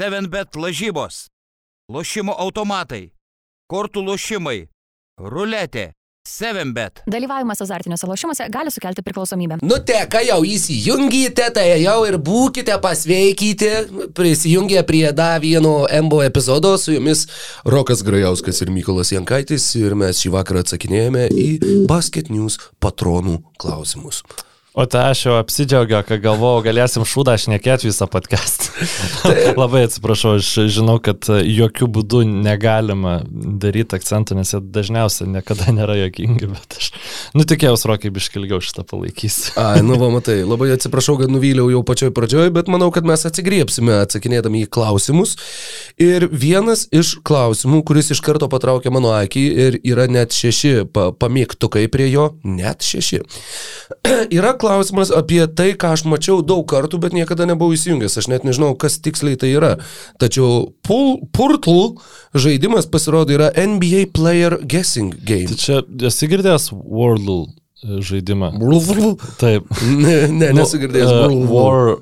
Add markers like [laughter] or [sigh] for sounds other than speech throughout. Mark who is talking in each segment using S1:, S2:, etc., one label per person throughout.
S1: 7bet lažybos, lošimo automatai, kortų lošimai, ruletė, 7bet.
S2: Dalyvavimas azartiniuose lošimuose gali sukelti priklausomybę.
S3: Nu te, ką jau įsijungite, tai jau ir būkite pasveikyti. Prisijungę prie dar vieno MBO epizodo su jumis Rokas Grajauskas ir Mykolas Jankaitis ir mes šį vakarą atsakinėjame į Basket News patronų klausimus.
S4: O tai aš jau apsidžiaugiau, kad galvojau, galėsim šūdą šnekėti visą podcastą. Labai atsiprašau, aš žinau, kad jokių būdų negalima daryti akcentų, nes jie dažniausiai niekada nėra jokingi, bet aš, nu tikėjausi, rokai biškilgiau šitą palaikysiu.
S3: Ai, nu va, matai, labai atsiprašau, kad nuvyliau jau pačioj pradžioj, bet manau, kad mes atsigriepsime atsakinėdami į klausimus. Ir vienas iš klausimų, kuris iš karto patraukė mano akį ir yra net šeši pa, pamėgtukai prie jo, net šeši. [clears throat] yra klausimas apie tai, ką aš mačiau daug kartų, bet niekada nebuvau įsijungęs. Aš net nežinau, kas tiksliai tai yra. Tačiau Purtle žaidimas pasirodo yra NBA Player Guessing Game.
S4: Tai čia esi girdėjęs Wordle žaidimą. Taip. [laughs]
S3: Ne, ne
S4: Nu,
S3: nesu girdėjęs.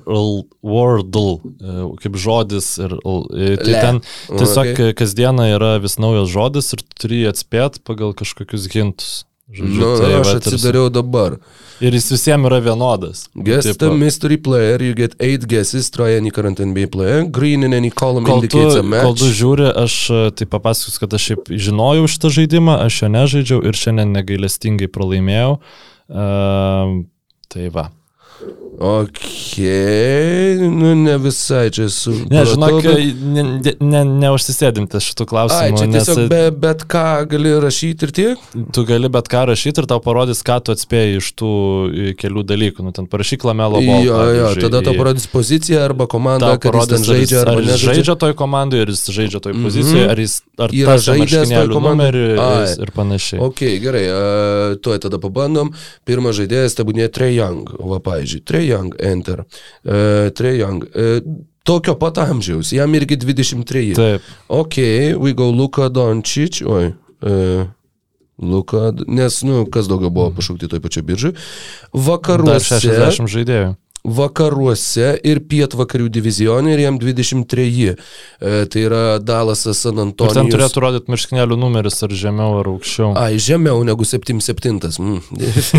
S4: e, Wordle, e, kaip žodis. Ir, e, tai
S3: Le.
S4: ten tiesiog
S3: Okay.
S4: kasdieną yra vis naujas žodis ir turi atspėti pagal kažkokius hintus. Žodžiu,
S3: Nu,
S4: tai
S3: aš atsidariau dabar.
S4: Ir jis visiems yra vienodas.
S3: Guess
S4: Tipo,
S3: the mystery player, you get 8 guesses, try any current NBA player, green in any column
S4: Kol tu,
S3: indicates a
S4: kol tu
S3: match.
S4: žiūri, aš e, tai papasakosiu, kad aš šiaip žinojau šitą žaidimą, aš jo nežaidžiau ir šiandien negailestingai pralaimėjau. Uh, tai va.
S3: Ok, nu ne visai čia su...
S4: Ne, žinok, ne, ne, ne, neužsisėdinti šitų
S3: Ai,
S4: klausimų,
S3: čia
S4: nes
S3: tiesiog be, bet ką gali rašyti ir tiek?
S4: tu gali bet ką rašyti ir tau parodys, ką tu atspėjai iš tų e, kelių dalykų. Nu, ten parašyk lamelo
S3: Jo,
S4: ball.
S3: jo,
S4: pavyzdžiui,
S3: tada tau parodys poziciją arba komandą, kad jis ten žaidžia
S4: ar
S3: nežaidžia.
S4: žaidžia toj komandai, ar jis žaidžia toj
S3: Mhm.
S4: pozicijoje, ar jis ar
S3: Yra žaidęs toj komandai? Ai.
S4: ir- ir panašiai.
S3: Ok, gerai, uh, tuoj tada pabandom. Pirmas žaidėjas tebūnė Trey Young, va, pavyzdžiui, Trey Young, enter. Uh, Trey Young. Uh, tokio pat amžiaus, jam irgi 23.
S4: Taip.
S3: Ok, we go Luka Dončić, oi. Uh, Luka, nes, nu, kas daugiau buvo pašaukti toj pačioj biržai.
S4: Dar
S3: Vakaruose,
S4: 60 žaidėjų.
S3: Vakaruose ir pietvakarių divizionė ir jam 23. E, tai yra Dalasas San
S4: Ir ten
S3: Antonijus.
S4: turėtų rodyti marškinėlių numeris ar žemiau, ar aukščiau.
S3: Ai, žemiau negu 77. Mm.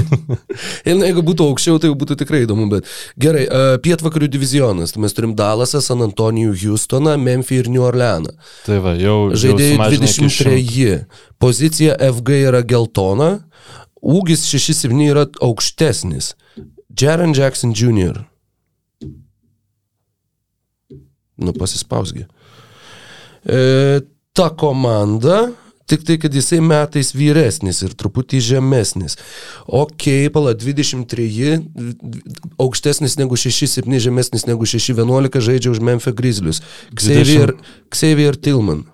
S3: [laughs] ir jeigu būtų aukščiau, tai būtų tikrai įdomu, bet gerai, e, pietvakarių divizionas. Tai mes turim Dalasą, San Antonijų, Houstoną, Memphį ir New Orleaną.
S4: Tai va, jau.
S3: Žaidėjai
S4: sumažinai iki šimto.
S3: 23. Pozicija FG yra geltona, ūgis 6-7 yra aukštesnis. Jaron Jackson Jr. Nu, pasispausgi. E, ta komanda, tik tai, kad jisai metais vyresnis ir truputį žemesnis. Ok, pala, 23, aukštesnis negu 6-7, žemesnis negu 6-11, žaidžia už Memphis Grizzlius. Xavier, Xavier Tillman.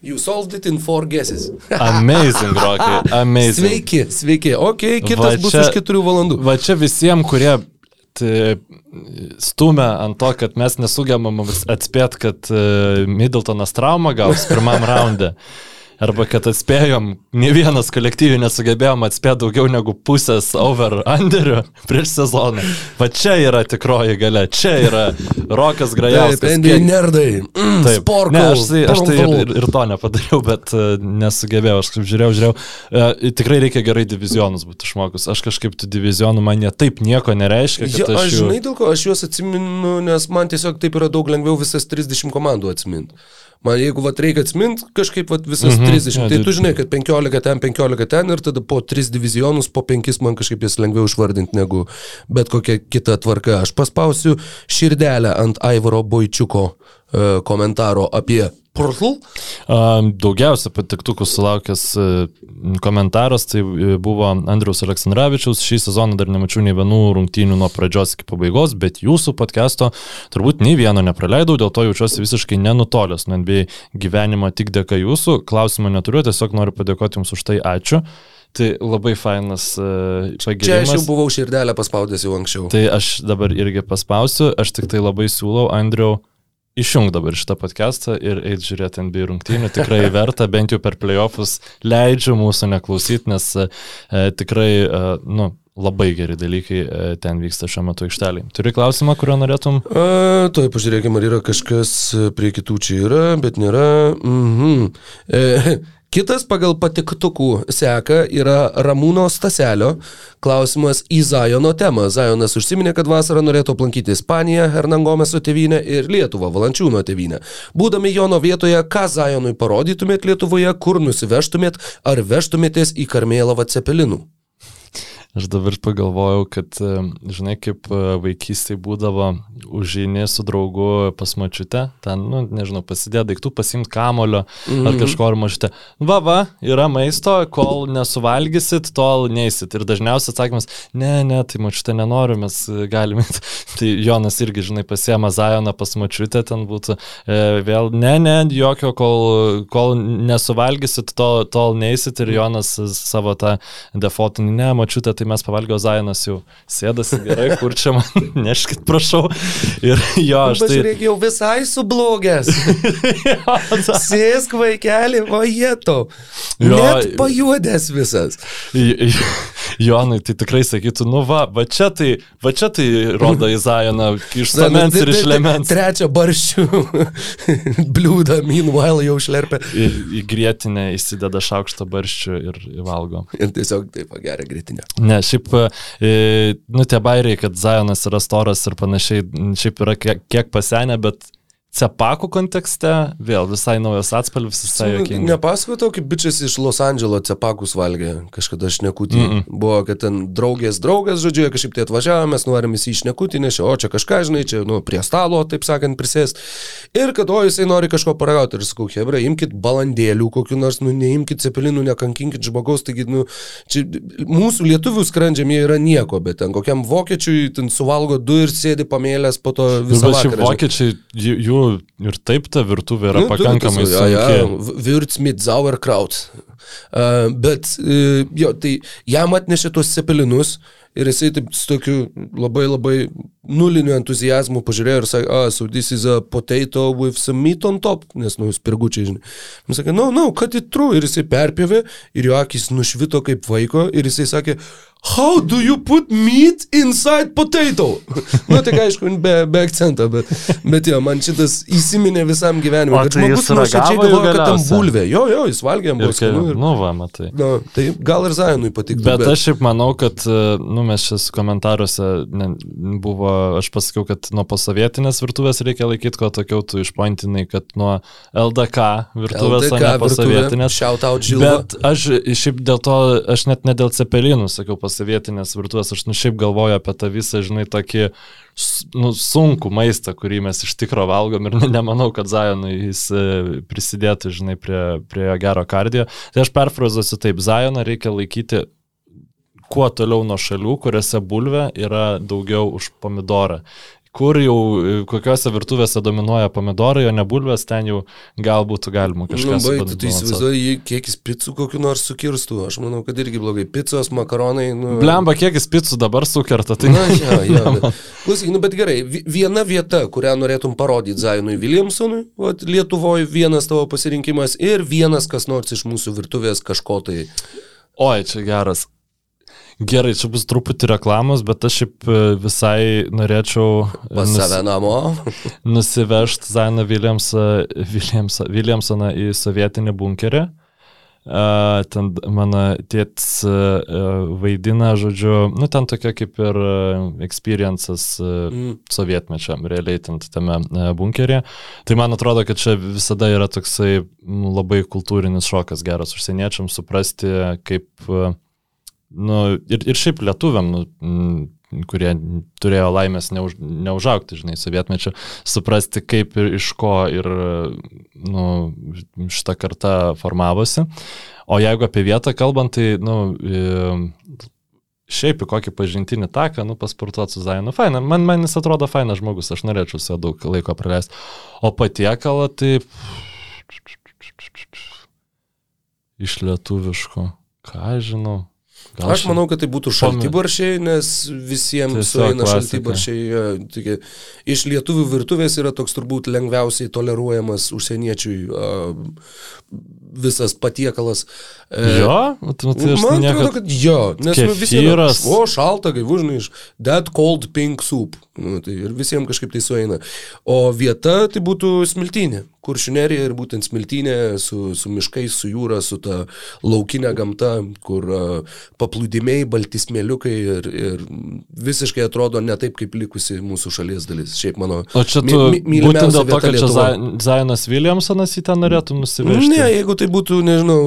S3: You solved it in four guesses. [laughs]
S4: Amazing, Rokai. Amazing.
S3: Sveiki, sveiki. Ok, kitas
S4: Va
S3: bus
S4: čia-
S3: už keturių valandų.
S4: Va čia visiems, kurie stumia ant to, kad mes nesugebam atspėti, kad e, Middletonas traumą gaus pirmam raunde. [laughs] Arba kad atspėjom, ne vienas kolektyviai nesugebėjom atspėti daugiau negu pusės over-underių prieš sezoną. Va čia yra tikroji gale, čia yra Rokas
S3: Taip,
S4: Grajauskas.
S3: NBA
S4: kiek-
S3: nerdai. Mm,
S4: Taip,
S3: Sporkau.
S4: ne, aš tai, aš tai ir, ir, ir to nepadariau, bet uh, nesugebėjau, aš kaip žiūrėjau, žiūrėjau. Uh, tikrai reikia gerai divizionus būti išmokus. Aš kažkaip tų divizionų man jie taip nieko nereiškia,
S3: Ja, aš
S4: aš jų...
S3: žinai, dėl ko aš juos atsiminu, nes man tiesiog taip yra daug lengviau visas 30 komandų atsiminti. Man jeigu vat, reikia atsiminti kažkaip vat, visas
S4: Mhm,
S3: mm -hmm, 30,
S4: jo,
S3: tai
S4: tai-
S3: tu žinai, kad 15 ten, 15 ten ir tada po 3 divizionus, po 5 man kažkaip jas lengviau išvardinti negu bet kokia kita tvarka. Aš paspausiu širdelę ant Aivaro Boičiuko komentaro apie Portal.
S4: Daugiausia patiktukų sulaukęs uh, komentaras tai uh, buvo Andriaus Aleksandravičiaus. Šį sezoną dar nemačiau nei vienų rungtynių nuo pradžios iki pabaigos, bet jūsų podcast'o turbūt nei vieno nepraleidau, dėl to jaučiuosi visiškai nenutolęs nuo NBA gyvenimo tik dėka jūsų. Klausimą neturiu, tiesiog noriu padėkoti Jums už tai, ačiū. Tai labai fainas uh,
S3: Čia aš jau
S4: pagėrimas.
S3: buvau širdelę paspaudęs jau anksčiau.
S4: Tai aš dabar irgi paspausiu, aš tik tai labai siūlau, Andriau, išjung dabar šitą podcastą ir eit žiūrėti NBA rungtynių. Tikrai [laughs] verta, bent jau per playoffus leidžiu mūsų neklausyti, nes e, tikrai, e, nu, labai geri dalykai e, ten vyksta šiuo metu aikšteliai. Turi klausimą, kurio norėtum?
S3: A, Tuoj pažiūrėkime, ar yra kažkas prie kitų čia yra, bet nėra. Mhm. E, kitas pagal patiktukų seka yra Ramūno Staselio klausimas į Zajono temą. Zajonas užsiminė, kad vasarą norėtų aplankyti Ispaniją, Hernangomeso tėvynę ir Lietuvą, Valančiūno tėvynę. Būdami Jono vietoje, ką Zajonui parodytumėt Lietuvoje, kur nusivežtumėt, ar vežtumėtės į Karmėlavą cepelinų?
S4: Aš dabar pagalvojau, kad, e, žinai, kaip e, vaikystėje būdavo užžinė su draugu pas mačiutę, ten, nu, nežinau, pasidė daiktų, pasimti kamulio mm ar
S3: Mhm.
S4: kažko ar mačiutę. Va, va, yra maisto, kol nesuvalgysit, tol neisit. Ir dažniausias atsakymas, ne, ne, tai mačiutė nenoriu, mes galime. [laughs] tai Jonas irgi, žinai, pasiema Zajoną pas mačiutę, ten būtų e, vėl, ne, ne, jokio, kol, kol nesuvalgysit, tol, tol neisit. Ir Jonas savo tą defaultinį, ne, mačiutę, tai mes pavalgiau Zajonas jau sėdasi gerai, kur čia man [laughs] neškit, prašau. Ir jo, aš tai...
S3: Pažiūrėk, jau visai sublogęs. [laughs] Sėsk vaikelį, o jėto.
S4: Jo.
S3: Net pajuodęs visas.
S4: Jonai, tai tikrai sakytų, nu va, va čia tai, va čia tai rodo į Zajoną iš samens ir iš lemens.
S3: Trečią barščių [laughs] bliūdą, meanwhile jau šlerpia.
S4: Į grėtinę įsideda šaukštą barščių ir valgo.
S3: Ir tiesiog taip pageria gritinę.
S4: Ne, šiaip, e, nu tie bairiai, kad Zajonas yra storas ir panašiai, šiaip yra kiek, kiek pasenę, bet cepakų kontekste vėl visai naujas atspalvis, visai jokingas.
S3: Nepasakau tau, kaip bičias iš Los Andželo cepakus valgė kažkada šnekutį.
S4: Mm-mm.
S3: Buvo, kad ten draugės draugas, žodžiu, kažkaip tai atvažiavo, mes norim į šnekutį, nes o čia kažką, žinai, čia, nu, prie stalo, taip sakant, prisės. Ir kad, o jisai nori kažko paragauti. Ir sakau, hebra, imkite balandėlių kokiu nors, nu, neimkite cepelinų, nekankinkit žmogaus, taigi, nu, čia mūsų lietuvių skrandžiam jie yra nieko, bet ten kokiam vokiečiui ten suvalgo du ir sėdi pamėlės po to
S4: Nu,
S3: visą
S4: bet šiaip
S3: vakarą. žinai.
S4: vokiečiai, jų ir taip ta virtuvė yra
S3: Nu,
S4: pakankamai
S3: tas, ja,
S4: sunki.
S3: ja, Würz mit Sauerkraut. Uh, bet uh, jo, tai jam atnešė tuos cepelinus ir jisai taip su tokiu labai labai nuliniu entuzijazmu pažiūrėjo ir sakė, ah, so this is a potato with some meat on top, nes, nu, spirgučiai, žinai. Jis sakė, no, no, cut it through. Ir jisai perpjovė ir jo akis nušvito kaip vaiko ir jisai sakė, how do you put meat inside potato? [laughs] nu, tik aišku, be, be akcento, bet, bet jo, man šitas įsiminė visam gyvenimui.
S4: Tai
S3: žmogus nuoširdžiai galvoja, kad tam bulvė. Jo, jo, jis valgė, buvo skanu. Ir,
S4: nu va, matai.
S3: na, tai gal ir Zainui patiktų.
S4: Bet aš šiaip manau, kad, nu, mes šis komentaruose ne, buvo, aš pasakiau, kad nuo posovietinės virtuvės reikia laikyti, kuo tokiau tu išpointinai, kad nuo LDK virtuvės, o ne posovietinės.
S3: Shout out Žilva.
S4: Bet aš šiaip dėl to, aš net ne dėl cepelinų sakiau pasovietinės virtuvės, aš nu šiaip galvoju apie tą visą, žinai, tokį nu, sunkų maistą, kurį mes iš tikro valgom ir ne- [laughs] nemanau, kad Zajonui jis e, prisidėtų, žinai, prie, prie gero kardio. Tai aš perfrazuosiu taip, Zajoną reikia laikyti kuo toliau nuo šalių, kuriuose bulvė yra daugiau už pomidorą. Kur jau, e, kokiuose virtuvėse dominuoja pomidorai, o ne bulvės, ten jau gal būtų galima kažką
S3: Nu, baig, tu
S4: subalansuot.
S3: įsivaizduoji, kiekis picų kokiu nors sukirstų. Aš manau, kad irgi blogai. Picos, makaronai. Nu,
S4: Blemba, kiek jis picų dabar sukerta, tai
S3: Na, jo, jo, bet, [laughs] klausyk, nu, bet gerai, vi- viena vieta, kurią norėtum parodyti Zainui Williamsonui, vat, Lietuvoje vienas tavo pasirinkimas ir vienas kas nors iš mūsų virtuvės kažko tai.
S4: Oi, čia geras. Gerai, čia bus truputį reklamos, bet aš šiaip e, visai norėčiau e,
S3: Pas save namo. [laughs]
S4: nusivežti Zainą Williamsą, Williamsą, Williamsoną į sovietinį bunkerį. Uh, ten mano tėtis uh, vaidina, žodžiu, nu ten tokia kaip ir uh, experiences
S3: Mm.
S4: sovietmečio, realiai ten tame bunkeryje. Tai man atrodo, kad čia visada yra toksai labai kultūrinis šokas geras užsieniečiams suprasti, kaip, nu, ir, ir šiaip lietuviam, nu, mm, kurie turėjo laimės neuž, neužaukti, žinai, sovietmečio, suprasti, kaip ir iš ko ir nu, šitą kartą formavosi. O jeigu apie vietą kalbant, tai, nu, e, šiaip į kokį pažintinį taką, nu, pasportuoti su Zainu, faina, man, man jis atrodo fainas žmogus, aš norėčiau su juo daug laiko praleisti. O patiekalą, tai iš lietuviško, ką žinau. Gal
S3: Aš manau, kad tai būtų šaltibaršiai, nes visiems
S4: Tiesiog
S3: sueina šaltibaršiai. tokie- Iš lietuvių virtuvės yra toks turbūt lengviausiai toleruojamas užsieniečiui visas patiekalas. E,
S4: Jo, Nu, tai tai aš
S3: Man atrodo, kad jo, nes nu, visi
S4: Kefyras.
S3: O, šalta, gaivu, žinai, iš that cold pink soup. Nu, tai ir visiems kažkaip tai sueina. O vieta tai būtų smiltynė. Kuršinerija ir būtent smiltynė su, su miškais, su jūra, su ta laukinė gamta, kur uh, paplūdimiai, balti smėliukai ir, ir visiškai atrodo ne taip, kaip likusi mūsų šalies dalis. Šiaip mano...
S4: O čia
S3: my-
S4: tu
S3: my-
S4: būtent
S3: mylimiausia
S4: dėl to, kad čia Zainas Williamsonas į ten norėtų nusivežti.
S3: Ne, jeigu tai būtų, nežinau,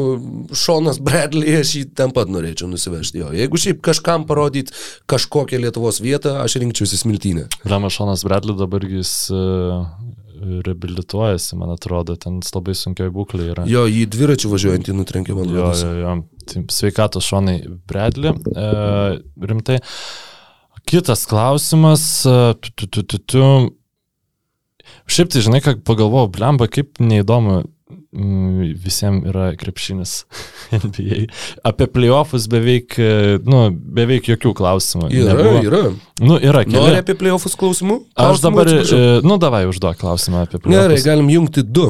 S3: Šonas Bradley, aš jį ten pat norėčiau nusivežti jo. Jeigu šiaip kažkam parodyti kažkokią Lietuvos vietą, aš rinkčiausi smiltynę.
S4: Ramašonas Bradley dabar jis uh, reabilituojasi, man atrodo, ten labai sunkiai būklė yra.
S3: Jo, jį dviračių važiuojant į nutrenkė man
S4: Jo,
S3: rodos.
S4: jo, jo. Tai sveikatos šonai Bradley. E, rimtai. Kitas klausimas. e, Tu, tu, tu, tu. Šiaip tai žinai, ką pagalvojau, blemba, kaip neįdomu visiems yra krepšinis [laughs] NBA. Apie playoffus beveik, e, nu, beveik jokių klausimų.
S3: Yra,
S4: nebuvo.
S3: yra.
S4: Nu, yra keli.
S3: Nori apie playoffus klausimų?
S4: Aš
S3: Klausimų,
S4: dabar,
S3: atsiprašau.
S4: e, nu, davai užduok klausimą apie
S3: Gerai,
S4: playoffus.
S3: galim jungti du.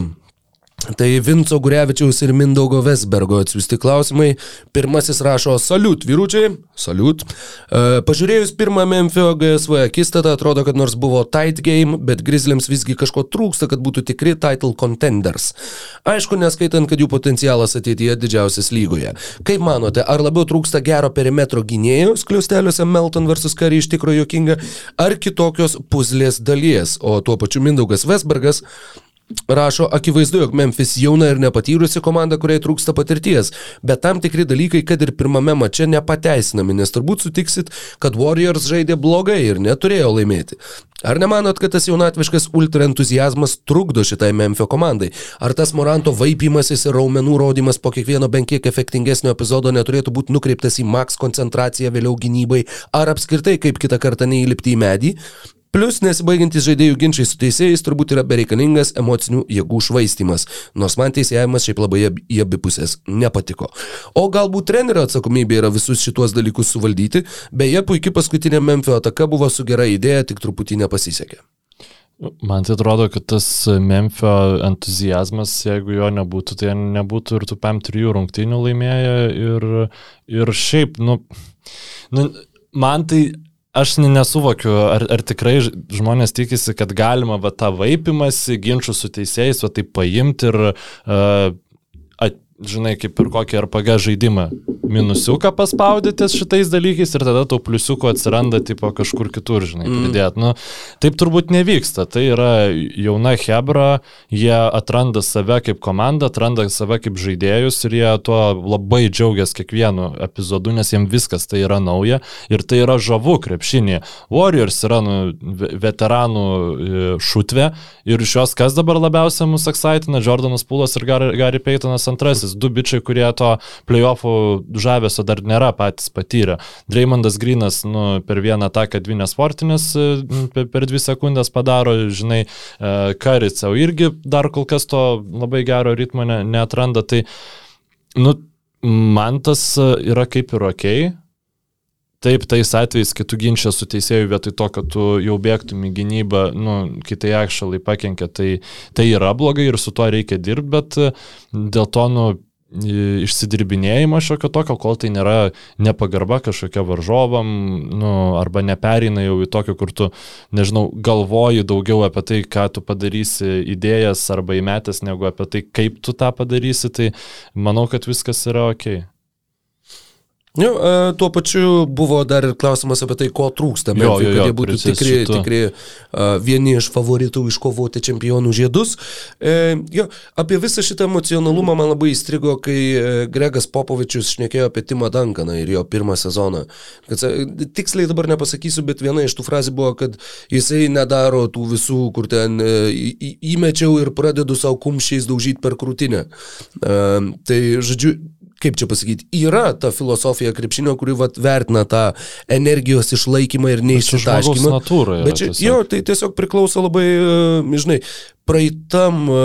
S3: Tai Vinco Gurevičiaus ir Mindaugo Vesbergo atsiųsti klausimai. Pirmasis rašo, saliut, vyručiai, saliut. E, pažiūrėjus pirmą Memphio GSV akistatą, atrodo, kad nors buvo tight game, bet Grizzliams visgi kažko trūksta, kad būtų tikri title contenders. Aišku, neskaitant, kad jų potencialas ateityje didžiausias lygoje. Kaip manote, ar labiau trūksta gero perimetro gynėjų, skliausteliuose Melton vs. Curry iš tikrųjų jokinga, ar kitokios puzlės dalies, o tuo pačiu Mindaugas Vesbergas Rašo, akivaizdu, jog Memphis jauna ir nepatyrusi komanda, kuriai trūksta patirties, bet tam tikri dalykai, kad ir pirmame mače nepateisinami, nes turbūt sutiksit, kad Warriors žaidė blogai ir neturėjo laimėti. Ar nemanot, kad tas jaunatviškas ultra entuzijazmas trukdo šitai Memphio komandai? Ar tas Moranto vaipimasis ir raumenų rodimas po kiekvieno bent kiek efektingesnio epizodo neturėtų būti nukreiptas į max koncentraciją vėliau gynybai, ar apskritai kaip kitą kartą neįlipti į medį? Plus nesibaigiantis žaidėjų ginčiai su teisėjais turbūt yra bereikalingas emocinių jėgų švaistimas, nors man teisėjimas šiaip labai ab- į abi pusės nepatiko. O galbūt trenerio atsakomybė yra visus šituos dalykus suvaldyti, beje, puikiai paskutinė Memphio ataka buvo su gera idėja, tik truputį nepasisekė.
S4: Man tai atrodo, kad tas Memphio entuzijazmas, jeigu jo nebūtų, tai nebūtų ir tų PM3 rungtynių laimėję. Ir, ir šiaip, nu, nu, man tai aš ne- nesuvokiu, ar, ar tikrai žmonės tikisi, kad galima va tą vaipimąsi, ginčių su teisėjais, va tai paimti ir, uh, žinai, kaip ir kokį RPG žaidimą. Minusiuką paspaudėtės šitais dalykais ir tada tau pliusiukų atsiranda tipo kažkur kitur, žinai, pridėt. Nu, taip turbūt nevyksta. Tai yra jauna Hebra, jie atranda save kaip komanda, atranda save kaip žaidėjus ir jie tuo labai džiaugiasi kiekvienu epizodu, nes jiems viskas tai yra nauja ir tai yra žavu krepšinė. Warriors yra nu, ve- veteranų e, šutvė ir iš jos kas dabar labiausiai mus eksaitina, Jordanas Pulas ir Gary Paytonas antrasis, du bičiai, kurie to playoffų žavesio dar nėra patys patyrę. Dreymondas Grinas nu, per vieną ataką dvi nesportinės e, per, dvi sekundės padaro, žinai, Karicau irgi dar kol kas to labai gero ritmo ne, neatranda. Tai, nu, man tas e, yra kaip ir ok. Taip, tais atvejais, kai tu ginčia su teisėju vietoj to, kad tu jau bėgtum į gynybą, nu, kitai akšalai pakenkia, tai, tai yra blogai ir su tuo reikia dirbti, bet e, dėl to, nu, išsidirbinėjimo šiokio tokio, kol tai nėra nepagarba kažkokia varžovam, nu, arba neperina jau į tokį, kur tu, nežinau, galvoji daugiau apie tai, ką tu padarysi idėjas arba įmetęs, negu apie tai, kaip tu tą padarysi, tai manau, kad viskas yra ok.
S3: Jo, e, tuo pačiu buvo dar ir klausimas apie tai, ko trūksta.
S4: Jo,
S3: Memphis,
S4: jo,
S3: kad
S4: jo,
S3: jie būtų tikri,
S4: šito.
S3: tikri uh, vieni iš favoritų iškovoti čempionų žiedus. E, jo, apie visą šitą emocionalumą man labai įstrigo, kai e, Gregas Popovičius šnekėjo apie Timą Dankaną ir jo pirmą sezoną. Kad, tiksliai dabar nepasakysiu, bet viena iš tų frazų buvo, kad jisai nedaro tų visų, kur ten e, įmečiau ir pradedu savo kumščiais daužyti per krūtinę. E, tai, žodžiu, kaip čia pasakyti, yra ta filosofija krepšinio, kuri vat, vertina tą energijos išlaikymą ir neišsitaškymą. Bet čia,
S4: tiesiog.
S3: jo, tai tiesiog priklauso labai, e, žinai, praeitam e,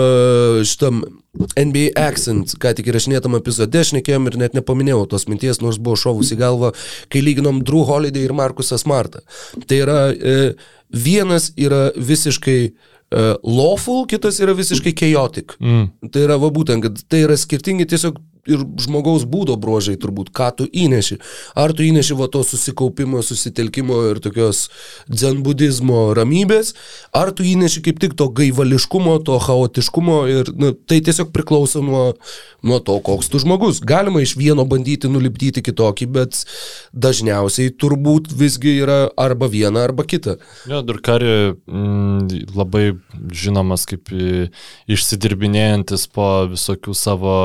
S3: šitam NBA Accent, ką tik įrašinėtam epizode, aš nekėjom ir net nepaminėjau tos minties, nors buvo šovus į galvą, kai lyginom Drew Holiday ir Markusą Smartą. Tai yra, e, vienas yra visiškai lawful, kitas yra visiškai chaotic.
S4: Mm.
S3: Tai yra va būtent, kad tai yra skirtingi tiesiog ir žmogaus būdo bruožai turbūt, ką tu įneši. Ar tu įneši va to susikaupimo, susitelkimo ir tokios dzenbudizmo ramybės, ar tu įneši kaip tik to gaivališkumo, to chaotiškumo ir nu, tai tiesiog priklauso nuo, nuo to, koks tu žmogus. Galima iš vieno bandyti nulipdyti kitokį, bet dažniausiai turbūt visgi yra arba viena, arba kita.
S4: Jo, Durkari mm, labai žinomas kaip išsidirbinėjantis po visokių savo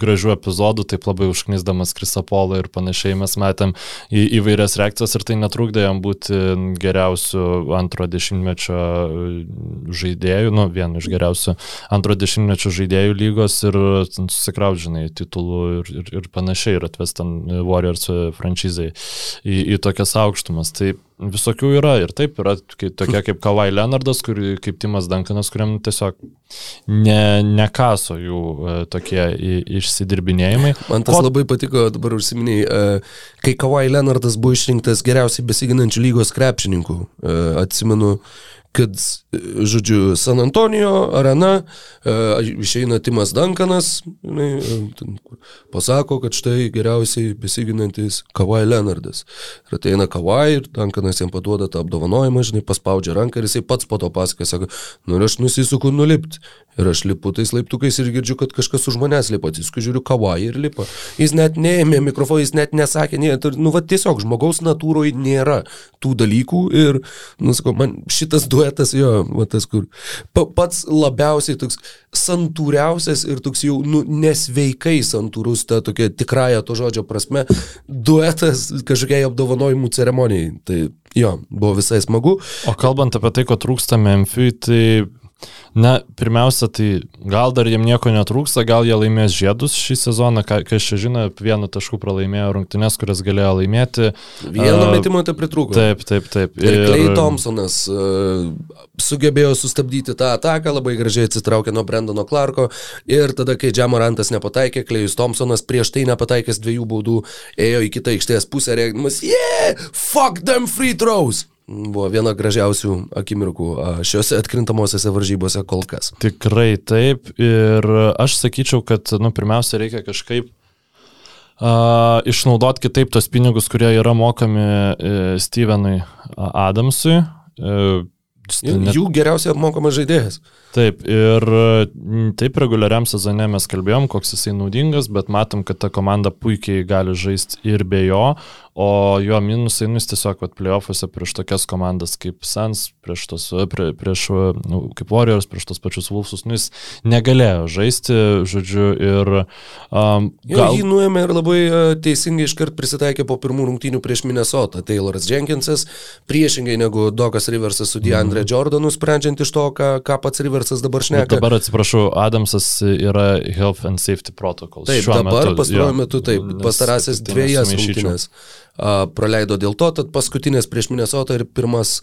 S4: gražių epizodų, taip labai užknisdamas Krisapolą ir panašiai mes matėm į, įvairias reakcijas ir tai netrukdė jam būti geriausiu antro dešimtmečio žaidėjų, nu, vienu iš geriausių antro dešimtmečio žaidėjų lygos ir susikraudžinai titulų ir, ir, ir panašiai ir atves ten Warriors franšizai į, į tokias aukštumas. Tai visokių yra ir taip yra tokie kaip Kawhi Leonardas, kur, kaip Timas Dankanas, kuriam tiesiog ne, nekaso jų e, tokie išsidirbinėjimai.
S3: Man tas
S4: Ko-
S3: labai patiko, dabar užsiminiai, e, kai Kawhi Leonardas buvo išrinktas geriausiai besiginančių lygos krepšininkų. E, Atsimenu, kad, žodžiu, San Antonijo arena, e, išeina Timas Dankanas, e, pasako, kad štai geriausiai besiginantis Kawhi Leonardas. Ir ateina Kawhi ir Dankanas jam paduoda tą apdovanojimą, žinai, paspaudžia ranką ir jisai pats po to pasakoja, sako, nu ir aš nusisuku nulipti. Ir aš lipu tais laiptukais ir girdžiu, kad kažkas už manęs lipa. Atsisku žiūriu kavai ir lipa. Jis net neėmė mikrofoną, jis net nesakė, ne, tai, nu, va, tiesiog žmogaus natūroje nėra tų dalykų ir, nu, sakau, man šitas duetas, jo, va, tas, kur pa, pats labiausiai toks santūriausias ir toks jau, nu, nesveikai santūrus, ta tokia tikrąją to žodžio prasme, duetas kažkokiai apdovanojimų ceremonijai. Tai jo, buvo visai smagu.
S4: O kalbant apie tai, ko trūksta Memphis, tai Na, pirmiausia, tai gal dar jiem nieko netrūksta, gal jie laimės žiedus šį sezoną, ką, kas čia žino, vienu tašku pralaimėjo rungtynes, kurias galėjo laimėti.
S3: Vieno metimo tai pritrūko.
S4: Taip, taip, taip.
S3: Ir Klei Thompsonas uh, sugebėjo sustabdyti tą ataką, labai gražiai atsitraukė nuo Brendono Clarko ir tada, kai Džamorantas nepataikė, Klejus Thompsonas prieš tai nepataikęs dviejų baudų ėjo į kitą aikštės pusę, rėkdamas, yeah, fuck them free throws. Buvo viena gražiausių akimirkų šiuose atkrintamosiose varžybose kol kas.
S4: Tikrai taip. Ir aš sakyčiau, kad, nu, pirmiausia, reikia kažkaip uh, išnaudoti kitaip tos pinigus, kurie yra mokami uh, Stevenui Adamsui. Uh,
S3: Jų geriausiai apmokamas žaidėjas.
S4: Taip, ir taip reguliariam sezone mes kalbėjom, koks jisai naudingas, bet matom, kad ta komanda puikiai gali žaisti ir be jo, o jo minusai, nu, jis tiesiog, playoffuose prieš tokias komandas kaip Suns, prieš tos, prie, prieš, nu, kaip Warriors, prieš tos pačius Wolfsus, nu, jis negalėjo žaisti, žodžiu, ir um,
S3: Jo, jį nuėmė ir labai uh, teisingai iškart prisitaikė po pirmų rungtynių prieš Minnesotą. Tayloras Jenkinsas, priešingai negu Dokas Riversas su DeAndre mm. Jordanu, sprendžiant iš to, ką, ką pats Riversas dabar
S4: Bet
S3: šneka.
S4: dabar atsiprašau, Adamsas yra Health and Safety Protocols.
S3: Taip,
S4: Šiuo
S3: dabar pastaruoju metu taip,
S4: nes
S3: pastarąsias
S4: tai
S3: dviejas
S4: nesumaišyčiau.
S3: rungtynės a, praleido dėl to, tad paskutinės prieš Minnesotą ir pirmas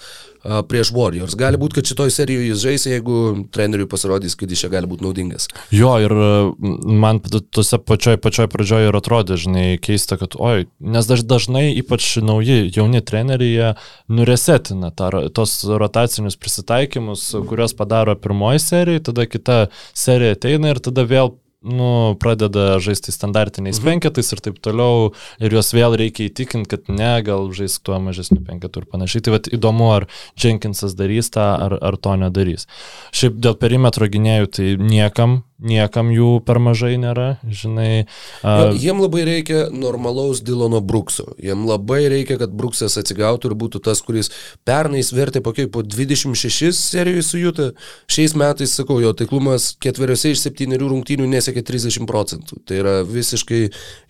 S3: prieš Warriors. Gali būti, kad šitoj serijoje jis žais, jeigu treneriui pasirodys, kad jis čia gali būti naudingas.
S4: Jo, ir man tuose pačioj, pačioj pradžioje ir atrodė, žinai, keista, kad, oi, nes daž, dažnai, ypač nauji, jauni treneriai, nuresetina tą, tos rotacinius prisitaikymus, kuriuos padaro pirmoji serija, tada kita serija ateina ir tada vėl nu, pradeda žaisti standartiniais mhm. penketais ir taip toliau, ir juos vėl reikia įtikinti, kad ne, gal žaisk tuo mažesniu penketu ir panašiai. Tai vat, įdomu, ar Jenkinsas darys tą, ar, ar to nedarys. Šiaip dėl perimetro gynėjų, tai niekam, niekam jų per mažai nėra, žinai. Uh,
S3: jiem labai reikia normalaus Dilono Brukso. Jiem labai reikia, kad Bruksas atsigautų ir būtų tas, kuris pernai vertė po, po 26 serijų su Jūta. Šiais metais, sakau, jo taiklumas ketveriose iš septyniarių rungtynių nesiekia 30 procentų. Tai yra visiškai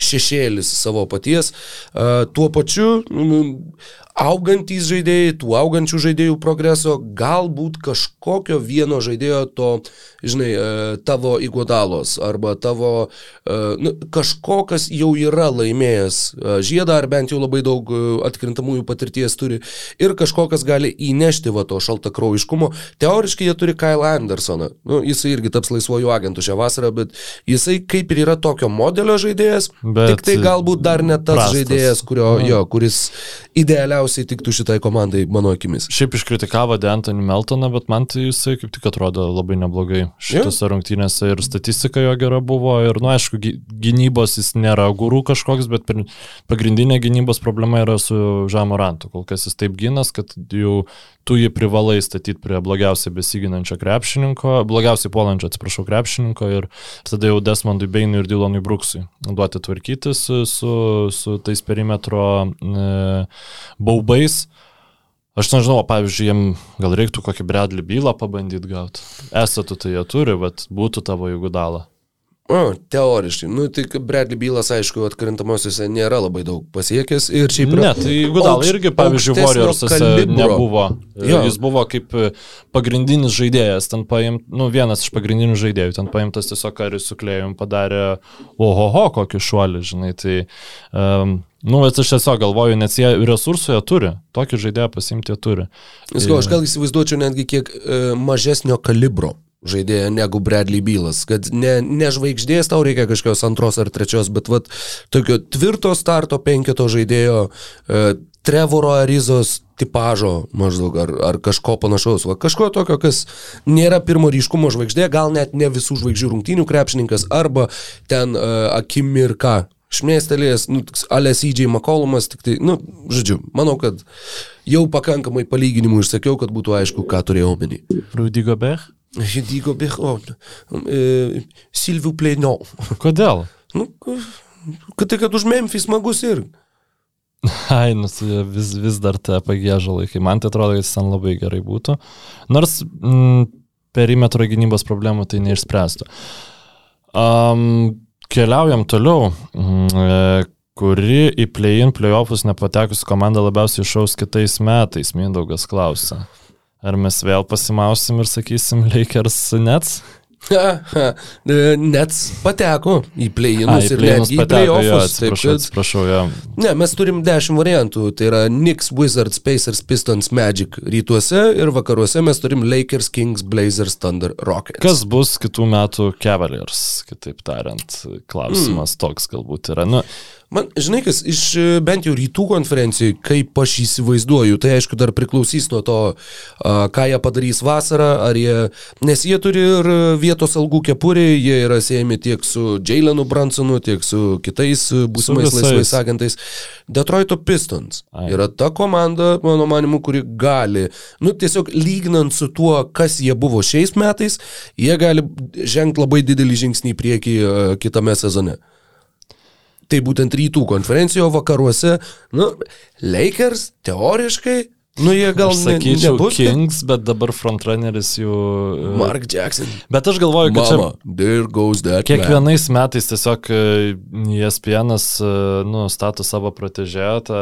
S3: šešėlis savo paties. Uh, tuo pačiu, nu, augantys žaidėjai, tų augančių žaidėjų progreso, galbūt kažkokio vieno žaidėjo to, žinai, e, tavo įgodalos arba tavo e, nu, kažko, kas jau yra laimėjęs e, žiedą ar bent jau labai daug atkrintamųjų patirties turi ir kažko, kas gali įnešti va to šaltą kraujiškumo. Teoriškai jie turi Kyle Andersoną. Nu, jisai irgi taps laisvojų agentų šią vasarą, bet jisai kaip ir yra tokio modelio žaidėjas, bet tik tai galbūt dar ne tas prastas. žaidėjas, kurio, mm. jo, kuris idealiausiai tiktų šitai komandai, mano akimis.
S4: Šiaip iškritikavo D'Antoni Meltoną, bet man tai jisai kaip tik atrodo labai neblogai šitose yeah. rungtynėse ir statistika jo gera buvo ir, nu, aišku, gynybos jis nėra gurų kažkoks, bet pagrindinė gynybos problema yra su Žamorantu. Kol kas jis taip ginas, kad jau tu jį privalai statyti prie blogiausiai besiginančio krepšininko, blogiausiai puolančio, atsiprašau, krepšininko ir tada jau Desmondui Beinui ir Dylonui Bruksui duoti tvarkytis su, su, tais perimetro e, baubais. Aš nežinau, pavyzdžiui, jiem gal reiktų kokį bredlį bylą pabandyti gauti. Esate tai jie turi, bet būtų tavo jeigu dalą.
S3: O, teoriškai. Nu, tik Bradley Bylas, aišku, atkrintamosiuose nėra labai daug pasiekęs ir šiaip...
S4: Ne, tai Gudal irgi, pavyzdžiui, Warriorsuose nebuvo. Jo. Jis buvo kaip e, pagrindinis žaidėjas, ten paimt, nu, vienas iš pagrindinių žaidėjų, ten paimtas tiesiog karis su klėjum padarė, ohoho, kokį šuolį, žinai, tai... Um, Nu, bet aš tiesiog galvoju, nes jie resursų jie turi, tokį žaidėją pasimti jie turi.
S3: Visko, aš gal įsivaizduočiau netgi kiek e, mažesnio kalibro žaidėją negu Bradley Bylas, kad ne, ne žvaigždės tau reikia kažkokios antros ar trečios, bet vat, tokio tvirto starto penketo žaidėjo e, Trevoro Arizos tipažo maždaug ar, ar kažko panašaus. Va, kažko tokio, kas nėra pirmo ryškumo žvaigždė, gal net ne visų žvaigždžių rungtynių krepšininkas arba ten e, akimirka. Šmėstelėjęs, nu, Alės įdžiai Makolumas, tik tai, nu, žodžiu, manau, kad jau pakankamai palyginimų išsakiau, kad būtų aišku, ką turėjau omeny.
S4: Rudy Gobert?
S3: Je dis Gobert, euh, s'il vous plaît, non.
S4: Kodėl?
S3: Nu, kad tai, kad už Memphis smagus ir. [laughs]
S4: Ai, nu, vis, vis dar te pagėžo laikai. Man tai atrodo, kad jis ten labai gerai būtų. Nors mm, perimetro gynybos problemų tai neišspręstų. Um, keliaujam toliau. Mm, e, kuri į play-in, play-offus nepatekusi komanda labiausiai išaus kitais metais, Mindaugas klausia. Ar mes vėl pasimausim ir sakysim Lakers Nets? [laughs]
S3: Nets pateko į play-inus ir netgi į play-offus.
S4: Atsiprašau, atsiprašau, jo.
S3: Ne, mes turim dešimt variantų. Tai yra Knicks, Wizards, Pacers, Pistons, Magic rytuose ir vakaruose mes turim Lakers, Kings, Blazers, Thunder, Rockets.
S4: Kas bus kitų metų Cavaliers, kitaip tariant, klausimas mm. toks galbūt yra. Nu,
S3: Man, žinai, kas iš e, bent jau rytų konferencijų, kaip aš įsivaizduoju, tai aišku dar priklausys nuo to, ką jie padarys vasarą, ar jie, nes jie turi ir vietos algų kepurį, jie yra siejami tiek su Jailenu Bransonu, tiek su kitais būsimais laisvais agentais. Detroito Pistons Ai. yra ta komanda, mano manimu, kuri gali, nu tiesiog lyginant su tuo, kas jie buvo šiais metais, jie gali žengti labai didelį žingsnį į priekį kitame sezone tai būtent rytų konferencijoje vakaruose, nu, Lakers teoriškai Nu, jie gal
S4: aš sakyčiau nebus, Kings, bet dabar frontrunneris jų...
S3: E, Mark Jackson.
S4: Bet aš galvoju, kad
S3: Mama, čia...
S4: Kiekvienais man. metais tiesiog ESPN, e, nu, stato savo protežėją, tą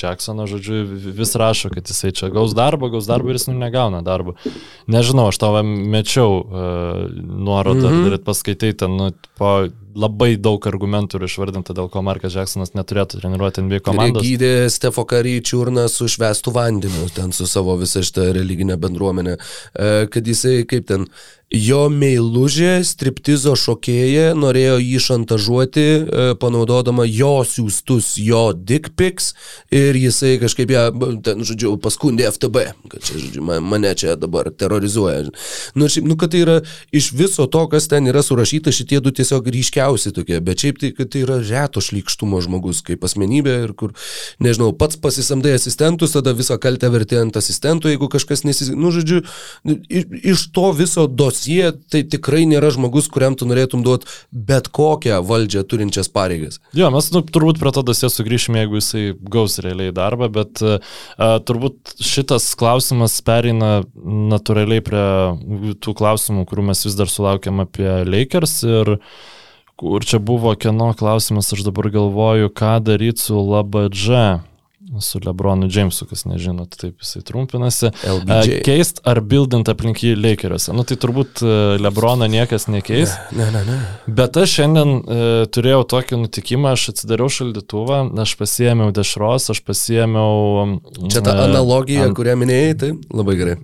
S4: Jacksoną, žodžiu, vis rašo, kad jisai čia gaus darbą, gaus darbą ir jis nu negauna darbą. Nežinau, aš tavo mečiau nuorodą, mm -hmm. paskaitai ten, nu, po labai daug argumentų yra išvardinta, dėl ko Markas Jacksonas neturėtų treniruoti NBA komandą.
S3: Gydė Stefo Kary čiurną su švestų vandeniu, ten su savo visą šitą religinę bendruomenę, e, kad jisai kaip ten jo meilužė, striptizo šokėja, norėjo jį šantažuoti, e, panaudodama jo siūstus, jo dick pics ir jisai kažkaip ją, ten, žodžiu, paskundė FTB, kad čia, žodžiu, mane čia dabar terrorizuoja. Nu, šiaip, nu, kad tai yra iš viso to, kas ten yra surašyta, šitie du tiesiog ryškiausi tokie, bet šiaip tai, kad tai yra reto šlikštumo žmogus kaip asmenybė ir kur, nežinau, pats pasisamdai asistentus, tada visą kaltę vertė ant asistentų, jeigu kažkas nesis... Nu, žodžiu, iš to viso dos dosie tai tikrai nėra žmogus, kuriam tu norėtum duoti bet kokią valdžią turinčias pareigas.
S4: Jo, mes nu, turbūt prie to dosie sugrįšime, jeigu jisai gaus realiai darbą, bet uh, turbūt šitas klausimas pereina natūraliai prie tų klausimų, kurių mes vis dar sulaukiam apie Lakers ir kur čia buvo kieno klausimas, aš dabar galvoju, ką daryti su LBG. Su Lebronu Jamesu, kas nežinot, taip jisai trumpinasi.
S3: LBJ.
S4: Keist ar bildint aplink jį Lakeriuose. Nu tai turbūt e, Lebrono niekas nekeis.
S3: Ne, ne, ne.
S4: Bet aš šiandien e, turėjau tokį nutikimą, aš atsidariau šaldytuvą, aš pasiėmiau dešros, aš pasiėmiau...
S3: Čia ta
S4: e,
S3: analogija,
S4: ant-
S3: kurią minėjai, tai labai gerai.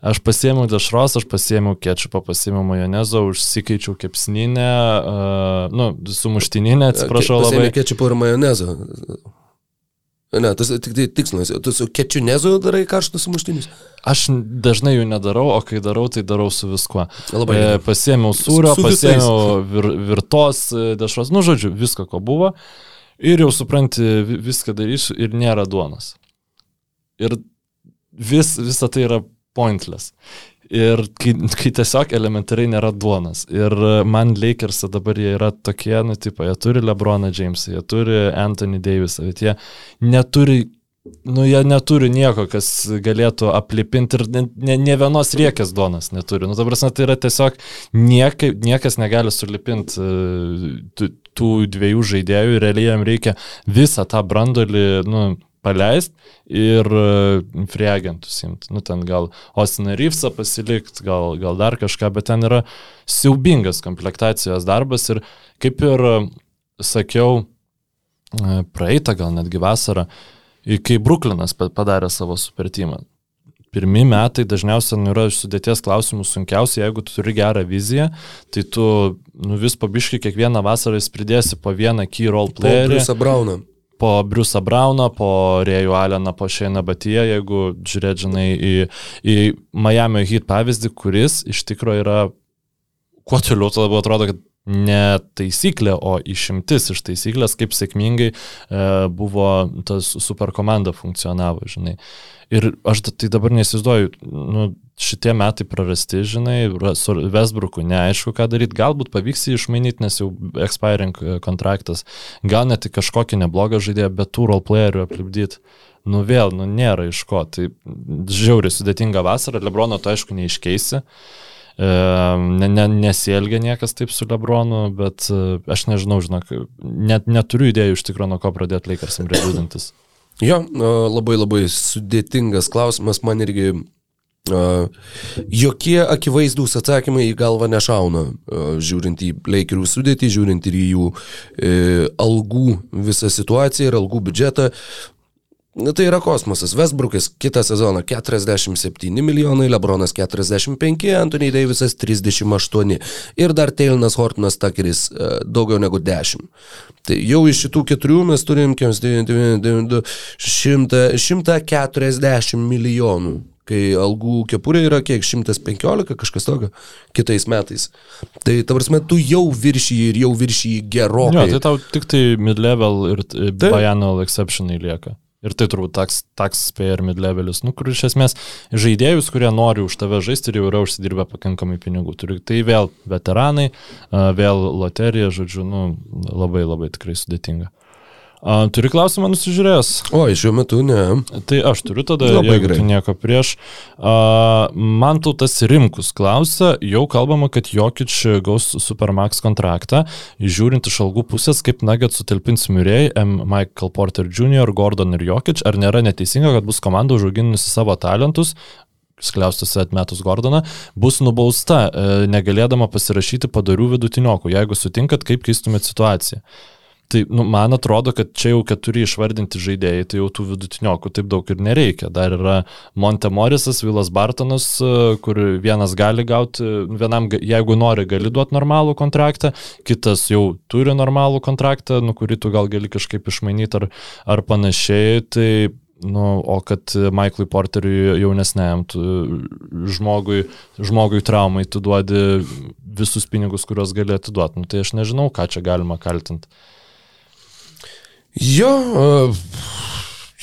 S4: Aš pasiėmiau dešros, aš pasiėmiau kečupą, pasiėmiau majonezo, užsikeičiau kepsninę, uh, nu, sumuštininę, atsiprašau
S3: Pasiėmė
S4: labai.
S3: Kečupą ir majonezo. Ne, tas tik tai tikslas. Tu su kečunezu darai karštus sumuštinius.
S4: Aš dažnai jų nedarau, o kai darau, tai darau su viskuo.
S3: Labai
S4: E,
S3: gerai.
S4: pasiėmiau sūrio,
S3: Su visais.
S4: pasiėmiau vir, virtos e, dešros, nu žodžiu, visko, ko buvo. Ir jau supranti, vi- viską darysiu ir nėra duonos. Ir vis, visa tai yra pointless. Ir kai, kai tiesiog elementariai nėra duonas. Ir e, man Lakers'e dabar jie yra tokie, nu, tipo, jie turi Lebroną Jamesą, jie turi Anthony Davisą, bet jie neturi, nu, jie neturi nieko, kas galėtų aplipinti ir ne, ne, ne vienos riekės duonas neturi. Nu, prasme, tai yra tiesiog niekai, niekas negali sulipinti e, tų, tų dviejų žaidėjų ir realiai jam reikia visą tą brandolį, nu, paleist ir uh, friegentus imti. Nu, ten gal Ostiną Ryfsą pasilikt, gal, gal dar kažką, bet ten yra siaubingas komplektacijos darbas ir kaip ir uh, sakiau, uh, praeitą gal netgi vasarą, kai Bruklinas pa- padarė savo supertimą. Pirmi metai dažniausiai yra sudėties klausimų sunkiausia, jeigu tu turi gerą viziją, tai tu nu, vis pabiškai kiekvieną vasarą vis pridėsi po vieną key role playerį
S3: Briusą Brauną.
S4: Po Briusą Brauną, po Rėjų Aleną, po Šeiną Batyje, jeigu žiūrėt, žinai, į, į Miami Heat pavyzdį, kuris iš tikrųjų yra, kuo toliau, tuo labiau atrodo, kad ne taisyklė, o išimtis iš taisyklės, kaip sėkmingai e, buvo tas super komanda funkcionavo, žinai. Ir aš tai dabar nesizduoju, nu, šitie metai prarasti, žinai, su Vesbruku neaišku, ką daryti, galbūt pavyks jį išmainyti, nes jau expiring kontraktas, gal net kažkokį neblogą žaidėją, bet tų roleplayerių aplipdyti. Nu vėl, nu nėra iš ko. Tai žiauriai sudėtinga vasara, Lebrono to aišku neiškeisi. E, Ne, ne, nesielgia niekas taip su Lebronu, bet e, aš nežinau, žinok, net neturiu idėjų iš tikrųjų, nuo ko pradėti Lakersam rebuildintis. [coughs]
S3: Jo, a, labai labai sudėtingas klausimas, man irgi a, jokie akivaizdūs atsakymai į galvą nešauna, a, žiūrint į Lakerių sudėtį, žiūrint ir į jų e, algų visą situaciją ir algų biudžetą. Na, tai yra kosmosas. Westbrook'as kitą sezoną 47 milijonai, Lebronas 45, Anthony Davisas 38 ir dar Tailinas Hortonas Takeris e, daugiau negu 10. Tai jau iš šitų keturių mes turim 100, 140 milijonų. Kai algų kepurė yra kiek 115, kažkas tokio, kitais metais. Tai ta prasme, tu jau viršyji ir jau viršyji gerokai.
S4: tai tau tik tai mid-level ir e,
S3: Taip.
S4: biannual exceptionai lieka. Ir tai turbūt tax, tax pay ir mid-levelis, nu, kur iš esmės žaidėjus, kurie nori už tave žaisti ir jau yra užsidirbę pakankamai pinigų. Turi, tai vėl veteranai, vėl loterija, žodžiu, nu, labai labai tikrai sudėtinga. A, turi klausimą nusižiūrėjęs?
S3: O, šiuo metu ne.
S4: Tai aš turiu tada,
S3: Labai
S4: jeigu tu nieko prieš. Uh, man tautas Rimkus klausia, jau kalbama, kad Jokič gaus Supermax kontraktą, žiūrint iš algų pusės, kaip Nugget sutalpins Murray, M. Michael Porter Jr., Gordon ir Jokič, ar nėra neteisinga, kad bus komanda užauginusi savo talentus, skliaustusi atmetus Gordoną, bus nubausta, e, negalėdama pasirašyti padarių vidutiniokų. Jeigu sutinkat, kaip keistumėt situaciją? Tai nu, man atrodo, kad čia jau keturi išvardinti žaidėjai, tai jau tų vidutiniokų taip daug ir nereikia. Dar yra Monte Morisas, Vilas Bartonas, e, kur vienas gali gauti, vienam, jeigu nori, gali duoti normalų kontraktą, kitas jau turi normalų kontraktą, nu, kurį tu gal gali kažkaip išmainyti ar, ar panašiai. Tai Nu, o kad Michaelui Porteriui jaunesniam tu, žmogui, žmogui traumai tu duodi visus pinigus, kuriuos gali atiduoti. Nu, tai aš nežinau, ką čia galima kaltinti.
S3: Jo, uh,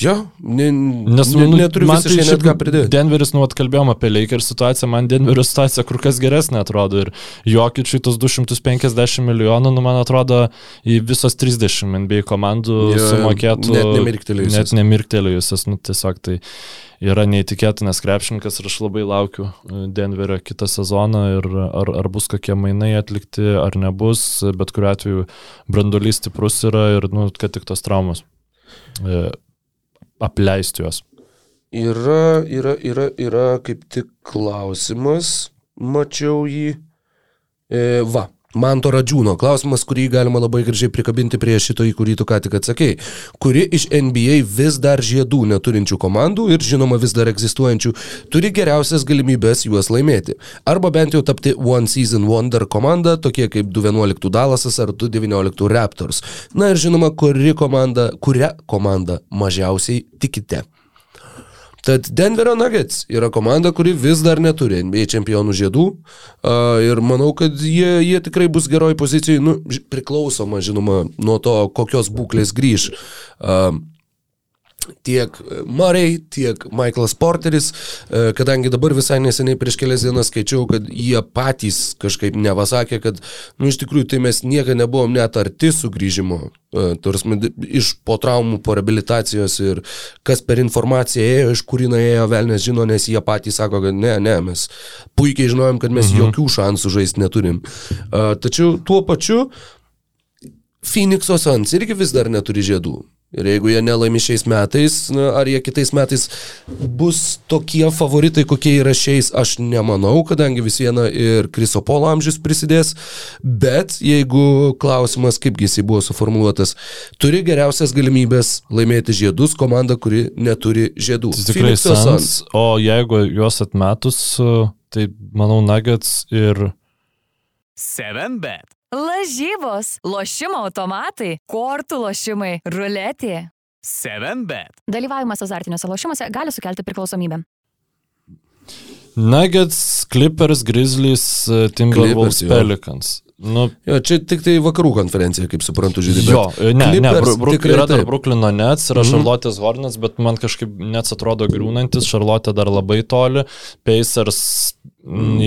S3: jo, ne,
S4: Nes
S3: ne,
S4: nu,
S3: neturiu
S4: man tai
S3: visiškai net
S4: šiaip
S3: ką pridėti.
S4: Denveris, nu, atkalbėjom apie Lakers situaciją, man Denverio situacija kur kas geresnė atrodo ir Jokičiui tos 250 milijonų, nu, man atrodo, į visos 30 NBA komandų
S3: Jo,
S4: sumokėtų.
S3: net nemirktelėjusios.
S4: Net nemirktelėjusios, nu, tiesiog tai yra neįtikėtinas krepšininkas ir aš labai laukiu e, Denverio kitą sezoną ir ar, ar bus kokie mainai atlikti, ar nebus, bet kuriu atveju brandolys stiprus yra ir, nu, kad tik tos traumos. E, apleisti juos.
S3: Yra, yra, yra, yra kaip tik klausimas, mačiau jį. E, va, Manto Radžiūno klausimas, kurį galima labai gražiai prikabinti prie šito, į kurį tu ką tik atsakėjai. Kuri iš NBA vis dar žiedų neturinčių komandų ir žinoma vis dar egzistuojančių turi geriausias galimybės juos laimėti. Arba bent jau tapti One Season Wonder komanda, tokie kaip 211 Dallasas ar 219 Raptors. Na ir žinoma, kuri komanda, kurią komandą mažiausiai tikite. Tad Denverio Nuggets yra komanda, kuri vis dar neturi NBA čempionų žiedų ir manau, kad jie, jie tikrai bus geroj pozicijai, nu, priklausoma, žinoma, nuo to, kokios būklės grįž. Uh, tiek Murray, tiek Michaelas Porteris, e, kadangi dabar visai neseniai prieš kelias dienas skaičiau, kad jie patys kažkaip nevasakė, kad, nu, iš tikrųjų, tai mes niekada nebuvom net arti sugrįžimo, e, tarsi iš po traumų, po rehabilitacijos ir kas per informaciją ėjo, iš kur jinai ėjo, velnės žino, nes jie patys sako, kad ne, ne, mes puikiai žinojom, kad mes mhm. jokių šansų žaisti neturim. E, Tačiau tuo pačiu Phoenix'o Suns irgi vis dar neturi žiedų. Ir jeigu jie nelaimi šiais metais, ar jie kitais metais bus tokie favoritai, kokie yra šiais, aš nemanau, kadangi vis viena ir Krisopolo amžius prisidės. Bet jeigu klausimas, kaipgi jisai buvo suformuoluotas, turi geriausias galimybės laimėti žiedus komanda, kuri neturi žiedų.
S4: Tai tikrai sens, o jeigu juos atmetus, tai manau Nuggets ir
S5: 7bet.
S2: Lažybos, lošimo automatai, kortų lošimai, ruletė.
S5: 7bet.
S2: Dalyvavimas azartiniuose lošimuose gali sukelti priklausomybę.
S4: Nuggets, Clippers, Grizzlies, e, Timberwolves. Pelicans. Nu,
S3: Jo, čia tik tai vakarų konferencija, kaip suprantu, žiūri.
S4: jo, e, ne, ne,
S3: Clippers
S4: Bru- Bruk,
S3: tikrai
S4: yra dar. Bruklino Nets, yra
S3: Mhm.
S4: Charlotte's Hornets, bet man kažkaip net atrodo griūnantis, Charlotte dar labai toli, Pacers mm,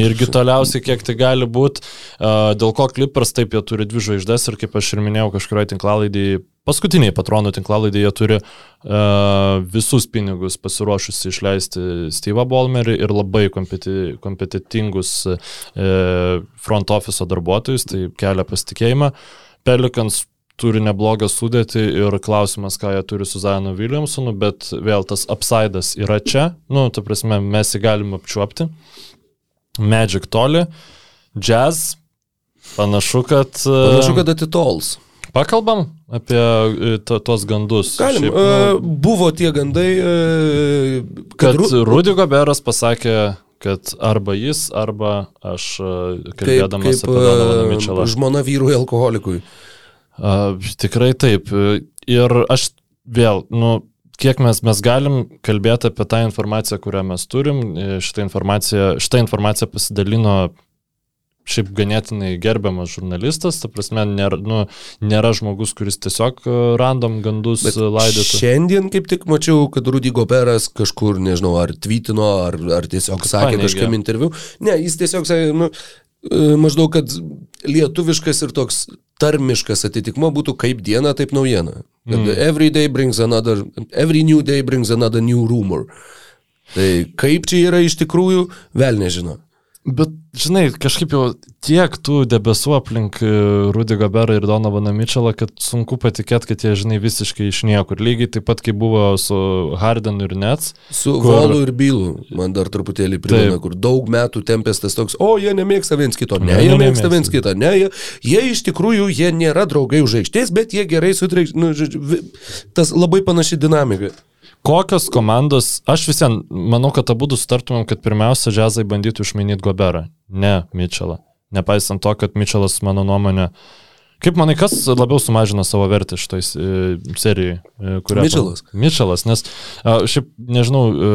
S4: irgi toliausiai, kiek tai gali būti. Uh, dėl ko Clippers taip jie turi dvi žvaigždės ir kaip aš ir minėjau kažkurioje tinklalaidėje, paskutiniai patronų tinklalaidėje jie turi uh, visus pinigus pasiruošusi išleisti Steve'ą Bolmerį ir labai kompeti, kompetitingus uh, front office darbuotojus, tai kelia pasitikėjimą. Pelicans turi neblogą sudėtį ir klausimas, ką jie turi su Zayanu Williamsonu, bet vėl tas upsidas yra čia, nu, ta prasme, mes jį galim apčiuopti. Magic toli, Jazz, panašu, kad... e,
S3: Panašu, kad atitols.
S4: Pakalbam apie e, tuos gandus.
S3: Galim,
S4: Šiaip,
S3: Šiaip,
S4: nu,
S3: buvo tie gandai, e,
S4: kad
S3: Ru-
S4: Rudy Goberas pasakė, kad arba jis, arba aš e,
S3: kaip,
S4: kalbėdamas
S3: kaip
S4: apie Donovaną
S3: e,
S4: Mitchellą.
S3: žmona vyrui alkoholikui.
S4: A, tikrai taip. Ir aš vėl, nu, kiek mes, mes galim kalbėti apie tą informaciją, kurią mes turim. Šitą informaciją, šitą informaciją pasidalino šiaip ganėtinai gerbiamas žurnalistas, ta prasme, nėra, nu, nėra žmogus, kuris tiesiog e, random gandus
S3: Bet
S4: laidotų.
S3: šiandien kaip tik mačiau, kad Rudy Goberas kažkur, nežinau, ar tweetino, ar, ar tiesiog sakė
S4: paneigė.
S3: kažkam interviu. Ne, jis tiesiog sakė, nu, e, maždaug, kad lietuviškas ir toks tarmiškas atitikmo būtų kaip diena, taip naujiena.
S4: Mm.
S3: every day brings another, every new day brings another new rumor. Tai kaip čia yra iš tikrųjų, vėl nežino.
S4: Bet, žinai, kažkaip jau tiek tų debesų aplink e, Rudy Goberą ir Donovaną Mitchellą, kad sunku patikėti, kad jie, žinai, visiškai iš niekur. Lygiai taip pat, kaip buvo su Hardenu ir Nets.
S3: Su
S4: Kur-
S3: Volu ir Bylu, man dar truputėlį primena,
S4: Taip.
S3: kur daug metų tempės tas toks, o jie nemėgsta viens kito, ne,
S4: Ne,
S3: jie
S4: nemėgsta.
S3: mėgsta viens kitą, ne, jie, jie iš tikrųjų, jie nėra draugai už aikštės, bet jie gerai sutreikš, nu, tas labai panaši dinamika.
S4: Kokios komandos, aš visien manau, kad abu sutartumėm, kad pirmiausia, džiazai bandytų išmainyti Goberą, ne Mitchellą. Nepaisant to, kad Mitchellas, mano nuomonė, kaip manai, kas labiau sumažino savo vertę šitoj e, serijai? e,
S3: Mitchellas.
S4: Mitchellas, nes šiaip nežinau, e,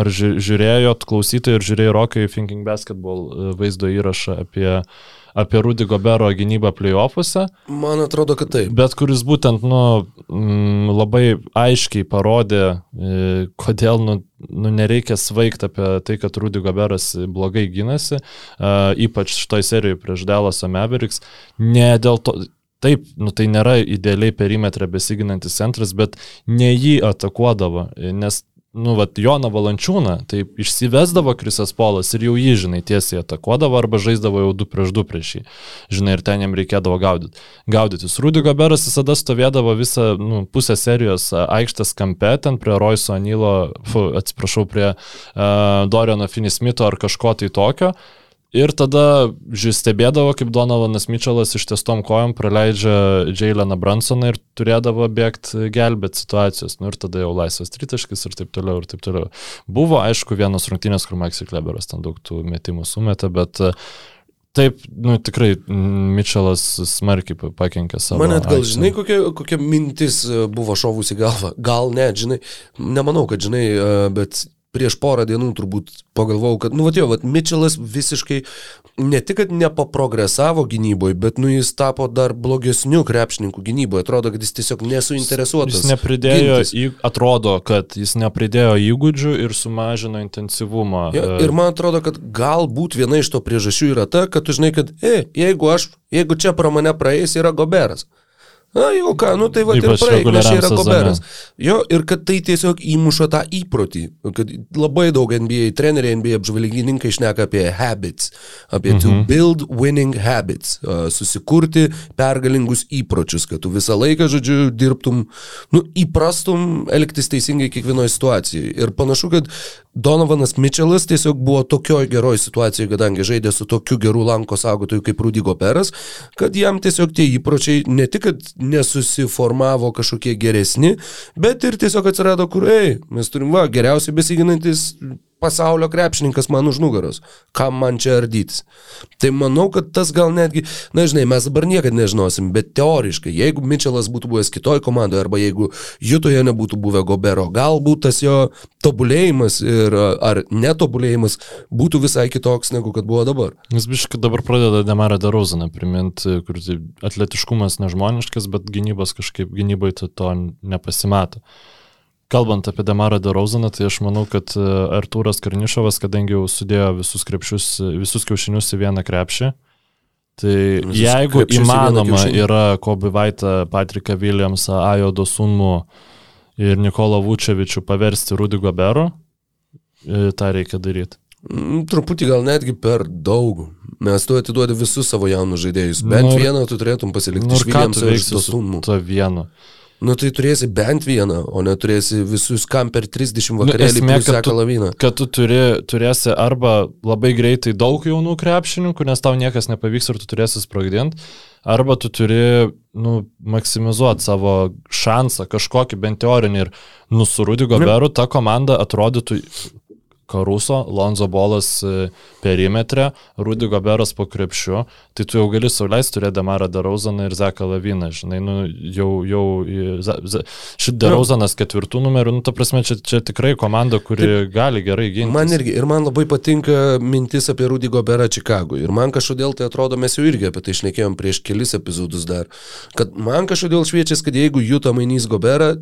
S4: ar ži- žiūrėjot klausytojai ir žiūrėjai Rokai Thinking Basketball vaizdo įrašą apie, apie Rudy Gobero gynybą playoffuose.
S3: Man atrodo, kad taip.
S4: Bet kuris būtent, nu, mm, labai aiškiai parodė, e, kodėl, nu, nu, nereikia svaigti apie tai, kad Rudy Goberas blogai gynasi, e, ypač šitoj serijoje prieš Dallas Mavericks. Ne dėl to, taip, nu, tai nėra idealiai perimetrą besiginantis centras, bet ne jį atakuodavo, nes nu, vat, Joną Valančiūną, tai išsivesdavo Krisas Polas ir jau jį, žinai, tiesiai atakuodavo arba žaisdavo jau 2 prieš 2 prieš jį. Žinai, ir ten jam reikėdavo gaudyti. Gaudytis. Rudy Goberas visada stovėdavo visą nu, pusę serijos aikštės kampe, ten prie Royso Anilo, atsiprašau, prie uh, Doriano Finismito ar kažko tai tokio. Ir tada žiūrėjau, stebėdavo, kaip Donovanas Mitčelas ištiestom kojom praleidžia Jaileną Bransoną ir turėdavo bėgti gelbėti situacijos. Nu ir tada jau laisvas tritaškis ir taip toliau, ir taip toliau. Buvo, aišku, vienos rungtynės, kur Maxi Kleberas ten daug tų metimų sumetė, bet e, taip, nu tikrai Mitčelas smarkiai pa- pakenkė savo.
S3: Man net gal,
S4: aikštę.
S3: žinai, kokia, kokia mintis e, buvo šovusi galva. Gal net, žinai, nemanau, kad, žinai, e, bet prieš porą dienų turbūt pagalvojau, kad, nu, va, jo, va, Mitčelas visiškai ne tik, kad nepaprogresavo gynyboje, bet, nu, jis tapo dar blogesniu krepšininku gynyboje. Atrodo, kad jis tiesiog nesuinteresuotas.
S4: Jis nepridėjo, į, atrodo, kad jis nepridėjo įgūdžių ir sumažino intensyvumą.
S3: Ja,
S4: E,
S3: ir man atrodo, kad galbūt viena iš to priežasčių yra ta, kad tu žinai, kad, e, jeigu aš, jeigu čia pro mane praeis, yra goberas. Na, jau ką, nu tai va ir
S4: Ypač
S3: praeik, nes čia yra goberas. Jo, ir kad tai tiesiog įmuša tą įprotį, kad labai daug NBA treneriai, NBA apžvalgininkai išneka apie habits, apie to build winning habits, susikurti pergalingus įpročius, kad tu visą laiką, žodžiu, dirbtum, nu, įprastum elgtis teisingai kiekvienoje situacijoje. Ir panašu, kad Donovanas Mitčelas tiesiog buvo tokioj geroj situacijoje, kadangi žaidė su tokiu geru lanko saugotoju kaip Rudy Goperas, kad jam tiesiog tie įpročiai ne tik, kad nesusiformavo kažkokie geresni, bet ir tiesiog atsirado, kur, ei, mes turim, va, geriausiai besiginantis pasaulio krepšininkas man už nugaros. Kam man čia ardytis? Tai manau, kad tas gal netgi, na žinai, mes dabar niekada nežinosim, bet teoriškai, jeigu Mitčelas būtų buvęs kitoj komandoje arba jeigu Jutoje nebūtų buvę Gobero, galbūt tas jo tobulėjimas ir ar netobulėjimas būtų visai kitoks negu kad buvo dabar.
S4: Jis biškai dabar pradeda Demarą Daruzaną priminti, kur tai atletiškumas nežmoniškas, bet gynybos kažkaip gynybai to nepasimato. Kalbant apie Demarą Daruzaną, tai aš manau, kad e, Artūras Karnišovas, kadangi jau sudėjo visus, krepšius, visus kiaušinius į vieną krepšį, tai
S3: Visus
S4: jeigu įmanoma yra Kobe Vaitą, Patriką Williamsą, Ajo Dosunmu ir Nikolą Vučevičių paversti Rudy Goberu, e, tą reikia daryti.
S3: Mm, Truputį gal netgi per daug. Nes tu atiduodi visus savo jaunus žaidėjus. Bent
S4: Nu
S3: vieną tu turėtum pasilikti
S4: Nu
S3: iš Williamso ir Dosunmu.
S4: to vienu?
S3: Nu tai turėsi bent vieną, o neturėsi visus kam per 30
S4: Nu,
S3: vakarėlį seką
S4: tu-
S3: laviną.
S4: kad tu turi, turėsi arba labai greitai daug jaunų krepšininkų, nes tau niekas nepavyks ir tu turėsi sprogdinti, arba tu turi nu, maksimizuoti savo šansą, kažkokį bent teorinį ir nusurūdi goberu, ta komanda atrodytų Karuso, Lonzo Bolas e, perimetre, Rudy Goberas po krepšiu, tai tu jau gali sauliaisti turėti Damarą Darauzaną ir Zeką Laviną, žinai, nu, jau, jau šit Darauzanas ketvirtų numerių, nu, ta prasme, čia, čia tikrai komanda, kuri Taip, gali gerai ginti.
S3: Man irgi, ir man labai patinka mintis apie Rudy Goberą Čikagui. Ir man kažkodėl tai atrodo, mes jau irgi apie tai šnekėjom prieš kelis epizodus dar, kad man kažkodėl šviečias, kad jeigu Juta mainys Goberą,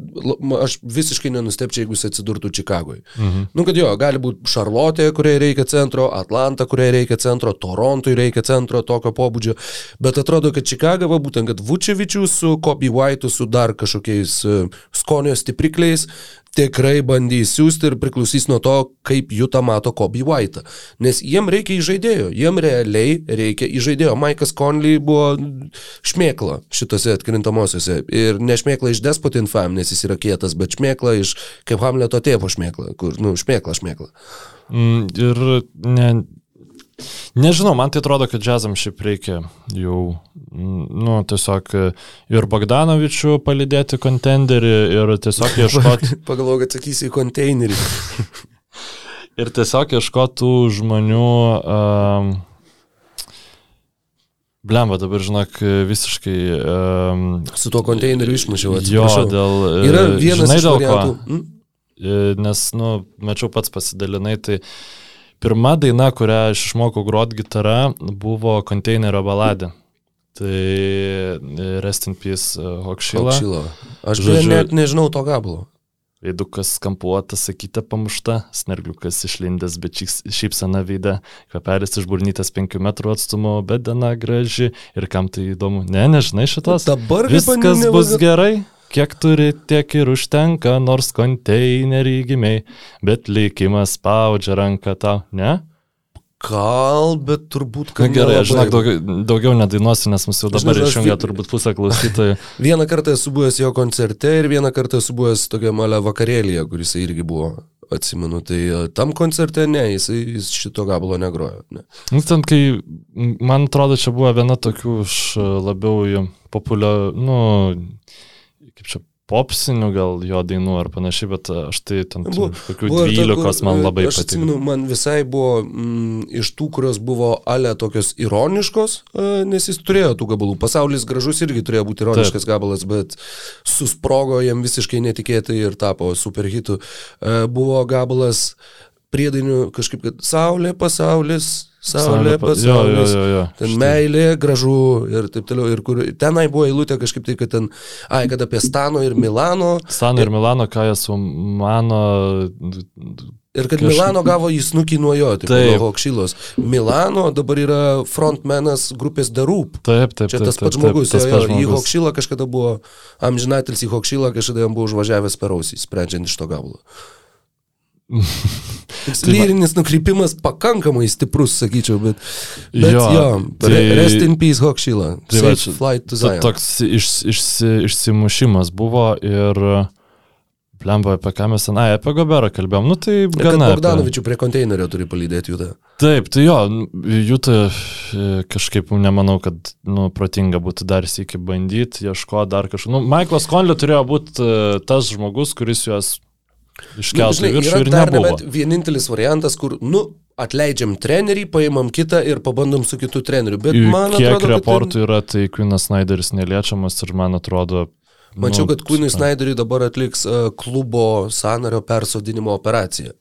S3: aš visiškai nenustepčiau, jeigu jis atsidurtų Čikagoje. Mhm. Nu, kad jo, gali būti Šarlotė, kuriai reikia centro, Atlanta, kuriai reikia centro, Torontui reikia centro tokio pobūdžio, bet atrodo, kad Čikaga, va, būtent, kad Vučevičių su Kobe White'u, su dar kažkokiais e, skonio stiprikliais, tikrai bandys siūsti ir priklausys nuo to, kaip Juta mato Kobe White'ą. Nes jiem reikia įžaidėjo, jiem realiai reikia įžaidėjo. Maikas Conley buvo šmėkla šitose atkrintamosiose. Ir ne šmėkla iš Despotin Fam, nes jis yra kietas, bet šmėkla iš kaip Hamleto tėvo šmėkla, kur, nu, šmėkla, šmėkla.
S4: Mm, ir ne, nežinau, man tai atrodo, kad džiazam šiaip reikia jau, nu, tiesiog e, ir Bogdanovičių palidėti kontenderį ir tiesiog [laughs] ieškoti,
S3: Pagalvoju, kad sakysi į konteinerį. [laughs]
S4: ir tiesiog ieškoti tų žmonių. Um, Blemba, dabar žinok, visiškai. Um,
S3: Su tuo konteineriu išmušiau,
S4: jo,
S3: atsiprašau.
S4: dėl... e,
S3: Yra vienas
S4: žinai,
S3: iš
S4: dėl ko?
S3: variantų. Mm?
S4: E, Nes, nu, mačiau pats pasidalinai, tai pirma daina, kurią aš išmokau grot gitarą, buvo konteinerio baladė. Tai e, Rest in Peace e, Hokšila.
S3: Šilo. Aš
S4: Žodžiu-
S3: net nežinau to gabalo.
S4: Veidukas kampuotas, sakyta pamušta, snergliukas išlindęs, bet šypsena veida, kvapelis išburnytas 5 metrų atstumo, bet diena graži ir kam tai įdomu. Ne, nežinai šitos.
S3: Dabar
S4: Viskas bus gerai, kiek turi, tiek ir užtenka, nors konteinerį gimiai, bet likimas spaudžia ranką tau, ne?
S3: Gal, bet turbūt,
S4: Na
S3: kad...
S4: gerai, aš žinok, daugiau, daugiau nedainuosiu, nes mūsų jau dabar išjungia turbūt pusę klausytojų. [laughs]
S3: Vieną kartą esu buvęs jo koncerte ir vieną kartą esu buvęs tokia malė vakarėlėje, kuris irgi buvo, atsimenu. Tai e, tam koncerte ne, jis, jis šito gabalo negrojo. Ne.
S4: Nu, ten, kai, man atrodo, čia buvo viena tokių iš e, labiau populiarių, nu, kaip čia, popsinių gal jo dainų ar panašiai, bet e, aš tai ten
S3: Buvo-
S4: kokių dvylikos man
S3: e,
S4: labai
S3: Aš
S4: patiko.
S3: atsimenu, man visai buvo mm, iš tų, kurios buvo ale tokios ironiškos, e, nes jis turėjo tų gabalų. Pasaulis gražus irgi turėjo būti ironiškas Taip. gabalas, bet susprogo jam visiškai netikėtai ir tapo superhitu. Buvo gabalas priedainių kažkaip, kad Saulė, pasaulis, Saulė,
S4: pa- Jo, jo,
S3: pasaulis.
S4: jo.
S3: Ten meilė, gražu ir taip toliau. Ir kur, tenai buvo eilutė kažkaip tai, kad ten, ai, kad apie Stano ir Milano.
S4: Stano ir Milano, ką jie su mano...
S3: Ir kad
S4: Kaž-
S3: Milano gavo į snukį nuo jo, tai nuo Hokšilos. Milano dabar yra frontmenas grupės Roop.
S4: Taip, taip,
S3: Čia tas
S4: taip,
S3: pats žmogus,
S4: tas pats
S3: jo, į
S4: žmogus.
S3: Hokšilą kažkada buvo, amžinatelis į Hokšilą kažkada jam buvo užvažiavęs per ausį, sprendžiant iš to gabalo.
S4: Tai
S3: lyrinis nukrypimas pakankamai stiprus, sakyčiau, bet, bet
S4: Jo,
S3: jo,
S4: tai-
S3: re- rest in peace Hokšilą.
S4: Tai va,
S3: flight to Zion.
S4: Toks iš, išsi, išsimušimas buvo ir... Plemba, apie ką mes ten, ai, apie Goberą kalbėjom, nu tai gana. apie-
S3: Bogdanovičių prie konteinerio turi palydėti judą.
S4: Taip, tai jo, Jūta kažkaip nemanau, kad nu, protinga būtų dar sėki bandyti, ieško dar kažko. Nu, Michaelas Conley turėjo būti uh, tas žmogus, kuris juos iškeltų į viršų ir nebuvo.
S3: vienintelis variantas, kur, nu, atleidžiam trenerį, paimam kitą ir pabandom su kitu treneriu. Bet man
S4: Kiek
S3: atrodo, kad
S4: reportų
S3: ten,
S4: yra, tai Kvinas Snyderis neliečiamas ir man atrodo...
S3: mačiau,
S4: nu,
S3: kad Kūnui Snyderiui dabar atliks uh, klubo sanario persodinimo operaciją.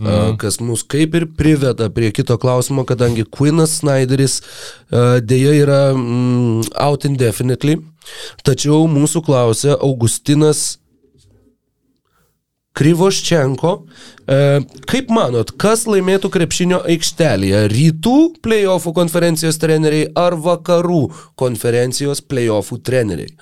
S3: Mm. Uh, kas mus kaip ir priveda prie kito klausimo, kadangi Kūnas Snyderis uh, dėja yra mm, out indefinitely, tačiau mūsų klausia Augustinas Krivoščenko. E, kaip manot, kas laimėtų krepšinio aikštelėje? Rytų playoffų konferencijos treneriai ar vakarų konferencijos playoffų treneriai?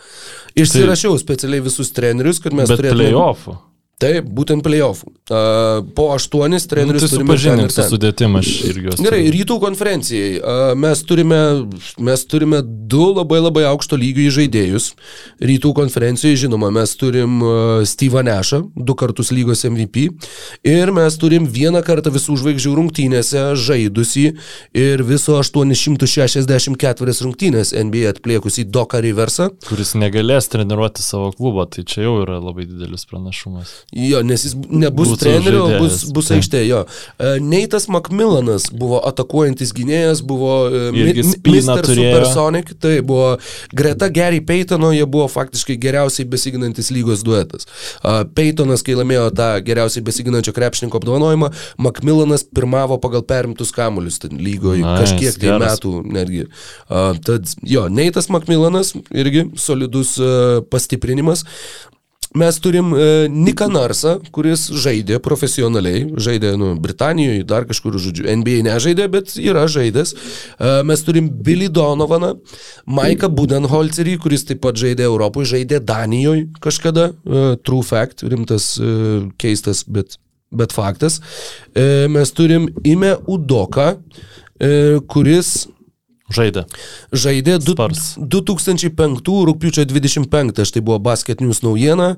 S3: Išsirašiau specialiai visus trenerius, kad mes
S4: Bet
S3: turėtume...
S4: playoffų.
S3: Taip, būtent playoffų. Uh, po aštuonis
S4: Nu,
S3: trenerius
S4: tai
S3: turime ir
S4: su
S3: ten.
S4: sudėtim, aš irgi.
S3: Gerai, rytų konferencijai. A, Mes turime, mes turime du labai labai aukšto lygio žaidėjus. Rytų konferencijoje, žinoma, mes turim a, Steve'ą Nešą, du kartus lygos MVP. Ir mes turim vieną kartą visų žvaigždžių rungtynėse žaidusi ir viso 864 rungtynės NBA atpliekusį Doka Riversą.
S4: kuris negalės treniruoti savo klubo, tai čia jau yra labai didelis pranašumas.
S3: Jo, nes jis nebus
S4: Būtų
S3: treneriu,
S4: žaidėjas,
S3: bus, bus aikštė, jo. E, Neitas Macmillanas buvo atakuojantis gynėjas, buvo e, Mr. Supersonic, tai buvo greta Gary Paytono, jie buvo faktiškai geriausiai besiginantis lygos duetas. A, Paytonas, kai laimėjo tą geriausiai besiginančio krepšininko apdovanojimą, Macmillanas pirmavo pagal perimtus kamuolius lygoje
S4: Nice,
S3: kažkiek tai metų netgi. Tad jo, Neitas Macmillanas irgi solidus pastiprinimas. Mes turim e, Niką Narsą, kuris žaidė profesionaliai, žaidė nu, Britanijoje, dar kažkur, žodžiu, NBA nežaidė, bet yra žaidęs. E, mes turim Billy Donovaną, Maiką Budenholzerį, kuris taip pat žaidė Europoje, žaidė Danijoje kažkada, e, true fact, rimtas, e, keistas, bet, bet faktas. E, mes turim Ime Udoką, e, kuris
S4: Žaidė.
S3: Žaidė du,
S4: Spurs.
S3: 2005 rūpiučio 25, štai buvo Basket News naujiena,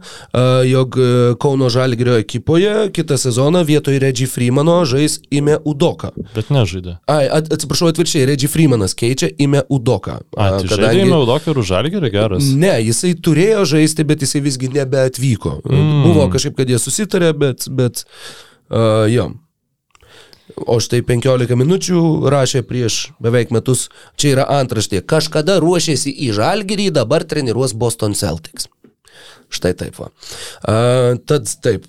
S3: jog e, Kauno Žalgirio ekipoje kitą sezoną vietoj Reggie Freemano žais Ime Udoka.
S4: Bet nežaidė.
S3: Ai, at, atsiprašau, atvirkščiai, Reggie Freemanas keičia Ime Udoka.
S4: A, tai žaidė į Naudokį ir Žalgirį geras.
S3: Ne, jisai turėjo žaisti, bet jisai visgi nebeatvyko. Mm. Buvo kažkaip, kad jie susitarė, bet, bet uh, jo. O štai 15 minučių rašė prieš beveik metus, čia yra antraštė, kažkada ruošėsi į Žalgirį, dabar treniruos Boston Celtics. Štai taip va. Uh, tad taip.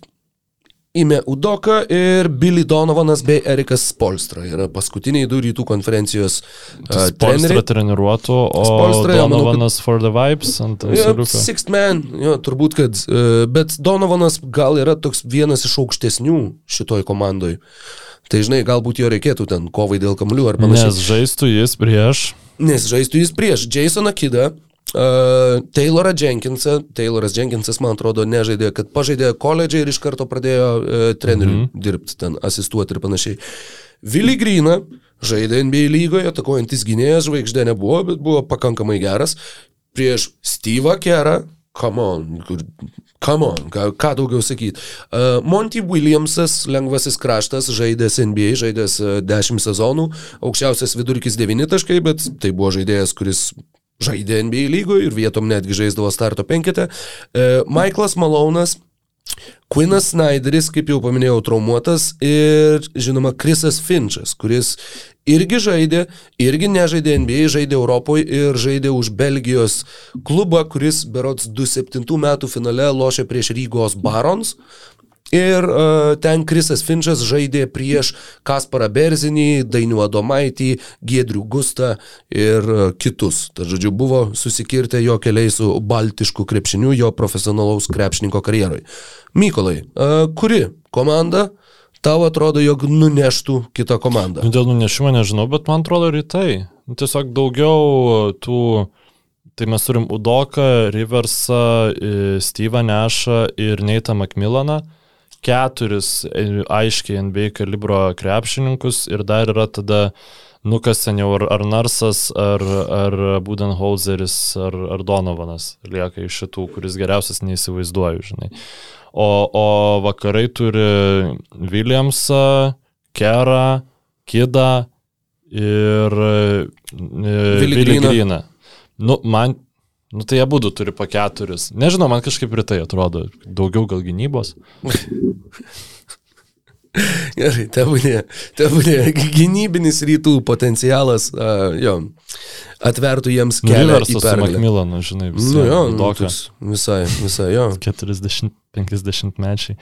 S3: Ime Udoka ir Billy Donovanas bei Erikas Spolstra yra paskutiniai du rytų konferencijos uh, treneriai.
S4: treniruotų, o
S3: Spolstra, jo, manau, kad-
S4: Donovanas for the vibes ant
S3: Jo,
S4: suoliuko.
S3: Sixth man, jo, turbūt, kad, e, bet Donovanas gal yra toks vienas iš aukštesnių šitoj komandoj. Tai žinai, galbūt jo reikėtų ten kovai dėl kamlių ar panašiai.
S4: Nes žaistų jis prieš.
S3: Nes žaistų jis prieš Jasoną Kidą, Uh, Taylorą Jenkinsą, Tayloras Jenkinsas, man atrodo, nežaidė, kad pažaidė koledžiai ir iš karto pradėjo uh, treneriu mm -hmm. dirbti ten, asistuoti ir panašiai. Vili Grina žaidė NBA lygoje, atakuojantis gynėjas, žvaigždė nebuvo, bet buvo pakankamai geras. Prieš Steve'ą Kerą, come on, come on, ką, ką daugiau sakyti. Uh, Monty Williamsas, lengvasis kraštas, žaidęs NBA, žaidęs uh, 10 sezonų, aukščiausias vidurkis 9 taškai, bet tai buvo žaidėjas, kuris žaidė NBA lygoje ir vietom netgi žaisdavo starto penketę. Uh, Michaelas Malonas, Quinas Snyderis, kaip jau paminėjau, traumuotas ir, žinoma, Krisas Finčas, kuris irgi žaidė, irgi nežaidė NBA, žaidė Europoje ir žaidė už Belgijos klubą, kuris berots 27 metų finale lošė prieš Rygos Barons. Ir uh, ten Krisas Finčas žaidė prieš Kasparą Berzinį, Dainių Adomaitį, Giedrių Gustą ir uh, kitus. Tad žodžiu, buvo susikirtę jo keliai su baltišku krepšiniu jo profesionalaus krepšininko karjeroj. Mykolai, uh, kuri komanda tau atrodo, jog nuneštų kitą komandą?
S4: Nu, Dėl nunešimo nežinau, bet man atrodo rytai. Nu, Tiesiog daugiau tų, tai mes turim Udoką, Riversą, Steve'ą Nešą ir Neitą Macmillaną. Keturis e, aiškiai NBA kalibro krepšininkus ir dar yra tada nu kas ten jau ar, ar Narsas, ar, ar Budenholzeris, ar, ar Donovanas lieka iš šitų, kuris geriausias neįsivaizduoju, žinai. O, o vakarai turi Williamsą, Kerą, Kidą ir
S3: Greeną.
S4: Vilgryną. Nu, man, nu tai jie būtų turi po keturis. Nežinau, man kažkaip rytai atrodo daugiau gal gynybos. [laughs]
S3: Gerai, tebūnė, tebūnė gynybinis rytų potencialas, uh, jo, atvertų jiems kelią
S4: Riversas su. Macmillanu, žinai, visi.
S3: Nu jo, nu, visai, visai, jo. [laughs]
S4: 40-50 mečiai.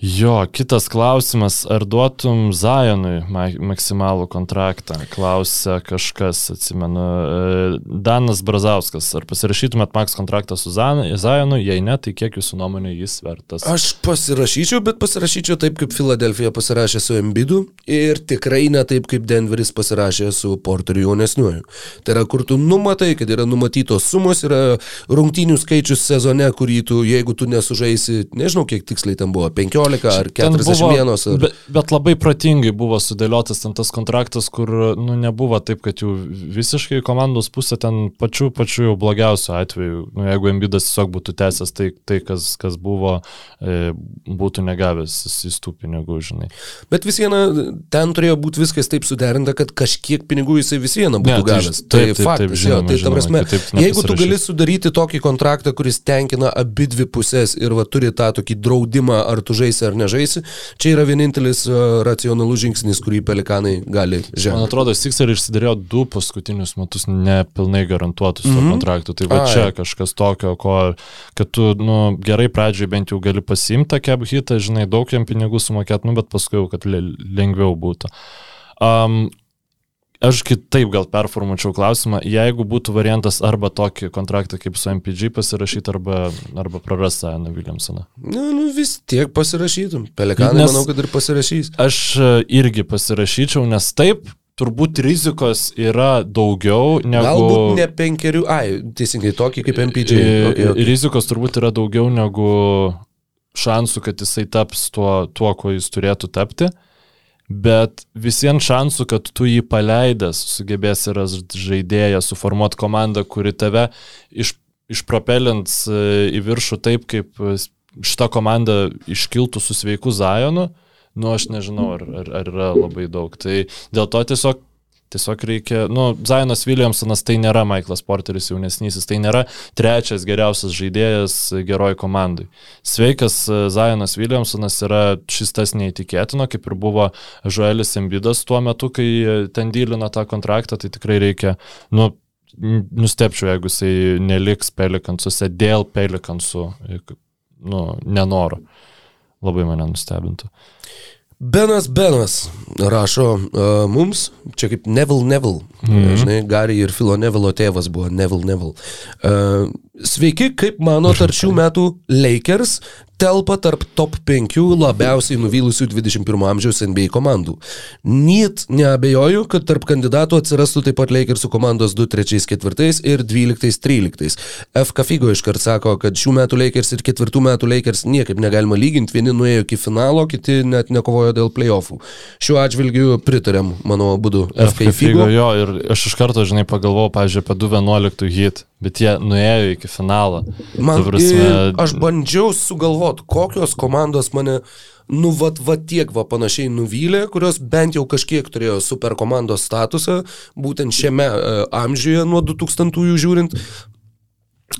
S4: Jo, kitas klausimas, ar duotum Zajonui ma maksimalų kontraktą? Klausia kažkas, atsimenu. E, Danas Brazauskas, ar pasirašytumėt maks kontraktą su Zajonu, jei ne, tai kiek jūsų nuomonė jis vertas?
S3: Aš pasirašyčiau, bet pasirašyčiau taip, kaip Filadelfija pasirašė su Embidu ir tikrai ne taip, kaip Denveris pasirašė su Porteriu jaunesniuoju. Tai yra, kur tu numatai, kad yra numatytos sumos, yra rungtynių skaičius sezone, kurį tu, jeigu tu nesužaisi, nežinau, kiek tiksliai ten buvo, 15 ar
S4: Ten
S3: 41. Ar...
S4: Bet, bet labai protingai buvo sudėliotas ten tas kontraktas, kur nu, nebuvo taip, kad jau visiškai komandos pusė ten pačiu, pačiu jau blogiausiu atveju. Nu, jeigu Embidas tiesiog būtų tęsęs tai, tai kas, kas buvo, e, būtų negavęs į tų pinigų, žinai.
S3: Bet vis viena, ten turėjo būti viskas taip suderinta, kad kažkiek pinigų jisai vis viena būtų
S4: Ne, tai
S3: gavęs. tai
S4: taip, taip,
S3: faktas,
S4: taip,
S3: jo,
S4: žinoma,
S3: tai ta
S4: žinoma,
S3: prasme,
S4: kitaip
S3: jeigu tu gali sudaryti tokį kontraktą, kuris tenkina abi dvi pusės ir va, turi tą tokį draudimą, ar tu žaisi ar nežaisi, čia yra vienintelis uh, racionalus žingsnis, kurį pelikanai gali
S4: Man
S3: žengti.
S4: atrodo, Sixer išsiderėjo du paskutinius metus nepilnai garantuotus mm. -hmm. kontraktų. Tai va
S3: Ai.
S4: čia kažkas tokio, ko, kad tu nu, gerai pradžiai bent jau gali pasimti tą cap hitą, žinai, daug jam pinigų sumokėti, nu, bet paskui jau, kad le- lengviau būtų. Um, Aš kitaip gal performuočiau klausimą, jeigu būtų variantas arba tokį kontraktą kaip su MPG pasirašyti, arba, arba prarasti Aną Williamsoną.
S3: Nu, nu, vis tiek pasirašytum. Pelikanai,
S4: Nes-
S3: manau, kad ir pasirašys.
S4: Aš e, irgi pasirašyčiau, nes taip, turbūt rizikos yra daugiau negu...
S3: Galbūt ne penkerių, ai, teisingai tokį kaip MPG.
S4: E,
S3: Okay, okay.
S4: Rizikos turbūt yra daugiau negu šansų, kad jisai taps tuo, tuo kuo jis turėtų tapti. Bet visiems šansų, kad tu jį paleidęs sugebėsi rasti žaidėją, suformuoti komandą, kuri tave iš, išpropelins e, į viršų taip, kaip e, šita komanda iškiltų su sveiku Zajonu, nu aš nežinau, ar, ar, ar yra labai daug. Tai dėl to tiesiog Tiesiog reikia, nu, Zainas Williamsonas tai nėra Michaelas Porteris jaunesnysis, tai nėra trečias geriausias žaidėjas geroj komandai. Sveikas e, Zainas Williamsonas yra šis tas neįtikėtino, kaip ir buvo Joelis Embidas tuo metu, kai e, ten dylino tą kontraktą, tai tikrai reikia, nu, nustepčiau, jeigu jisai neliks pelikansuose dėl pelikansų, e, nu, nenoro. Labai mane nustebintų.
S3: Benas Benas rašo uh, mums, čia kaip Neville Neville, mm. -hmm. žinai, Gary ir Filo Neville tėvas buvo Neville Neville. Uh, Sveiki, kaip manot, ar šių metų Lakers telpa tarp top 5 labiausiai nuvylusių 21 amžiaus NBA komandų. Nyt neabejoju, kad tarp kandidatų atsirastų taip pat Lakersų komandos 2, 3, 4 ir 12, 13. F. Kafigo iškart sako, kad šių metų Lakers ir ketvirtų metų Lakers niekaip negalima lyginti, vieni nuėjo iki finalo, kiti net nekovojo dėl playoffų. Šiuo atžvilgiu pritarėm, mano būdu, F. Kafigo.
S4: Jo, ir aš iš karto, žinai, pagalvojau, pažiūrėjau, apie 2.11 hit, bet jie nuėjo iki finalo.
S3: Man,
S4: prasme,
S3: aš bandžiau sugalvoti, kokios komandos mane, nu, vat, vat tiek, va, panašiai nuvylė, kurios bent jau kažkiek turėjo super komandos statusą, būtent šiame e, amžiuje nuo 2000-ųjų žiūrint.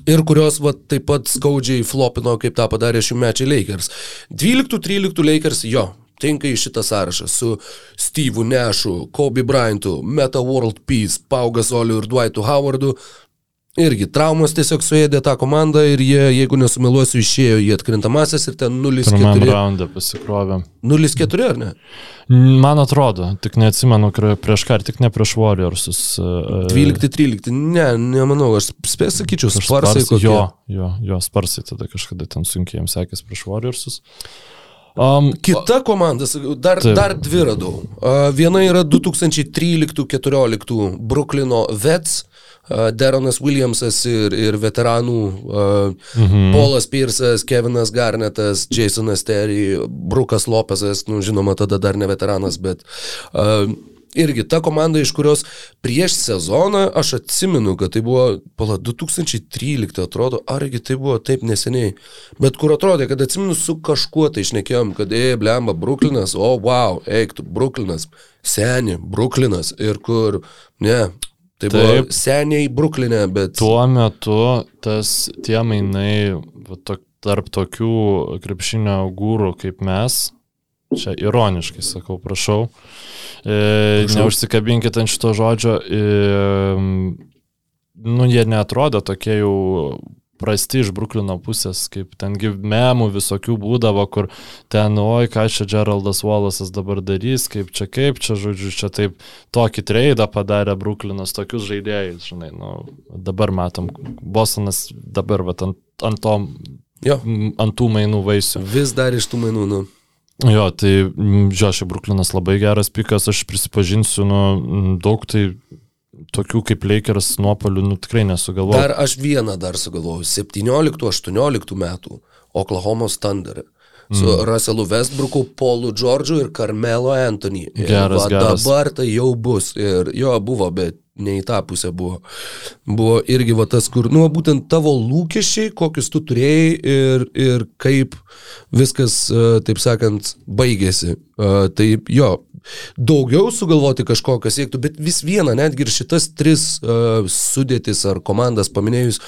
S3: Ir kurios va, taip pat skaudžiai flopino, kaip tą padarė šių mečiai Lakers. 12-13 Lakers, jo, tinka į šitą sąrašą su Steve'u Nešu, Kobe Bryantu, Meta World Peace, Pau Gasoliu ir Dwightu Howardu. Irgi traumos tiesiog suėdė tą komandą ir jie, jeigu nesumeluosiu, išėjo į atkrintamasis ir ten
S4: Pirmam
S3: 0-4.
S4: raundą pasikrovėm.
S3: 0-4 ar ne?
S4: Man atrodo, tik neatsimenu, prieš ką, tik ne prieš Warriorsus. e,
S3: 12-13, ne, nemanau, aš spės sakyčiau, sparsai kokie.
S4: Jo, jo, jo, sparsai tada kažkada ten sunkiai jiems sekės prieš Warriorsus. Um,
S3: Kita komanda, dar,
S4: Taip.
S3: dar dvi radau. Viena yra 2013-2014 Bruklino Vets, a, Deronas Williamsas ir, ir veteranų a, mhm. Paulas Piersas, Kevinas Garnetas, Jasonas Terry, Brukas Lopesas, nu žinoma, tada dar ne veteranas, bet a, irgi ta komanda, iš kurios prieš sezoną aš atsimenu, kad tai buvo, pala, 2013 atrodo, argi tai buvo taip neseniai, bet kur atrodė, kad atsimenu su kažkuo tai išnekėjom, kad, ei, blemba, Bruklinas, o, wow, eiktų, Bruklinas, seni, Bruklinas ir kur, ne, tai buvo
S4: Taip.
S3: seniai Bruklinė, bet...
S4: tuo metu tas tie mainai va, to, tarp tokių krepšinio gūrų kaip mes, čia ironiškai sakau, prašau, e, neužsikabinkit ant šito žodžio, e, nu jie netrodo tokie jau prasti iš Bruklino pusės, kaip tengi memų visokių būdavo, kur ten, oi, ką čia Geraldas Wallace'as dabar darys, kaip čia, kaip čia, žodžiu, čia taip tokį treidą padarė Bruklinas, tokius žaidėjus, žinai, nu, dabar matom, Bostonas dabar, va, ant, ant, to,
S3: Jo,
S4: ant tų mainų vaisių.
S3: vis dar iš tų mainų, nu.
S4: Jo, tai, mm, jo, šiaip Bruklinas labai geras pikas, aš prisipažinsiu, nu, mm, daug tai tokių kaip Lakers nuopolių, nu, tikrai nesugalvoju.
S3: Dar aš vieną dar sugalvojau. 17-18 metų Oklahomos Thunder. Su mm. Russellu Westbrooku, Paulu Georgiu ir Carmelo Anthony.
S4: Geras,
S3: va,
S4: geras.
S3: Dabar tai jau bus. Ir jo buvo, bet ne į tą pusę buvo. Buvo irgi va tas, kur, nu, būtent tavo lūkesčiai, kokius tu turėjai ir, ir kaip viskas, e, taip sakant, baigėsi. E, Tai jo, daugiau sugalvoti kažko, kas siektų, bet vis viena, netgi ir šitas tris uh, sudėtis ar komandas paminėjus,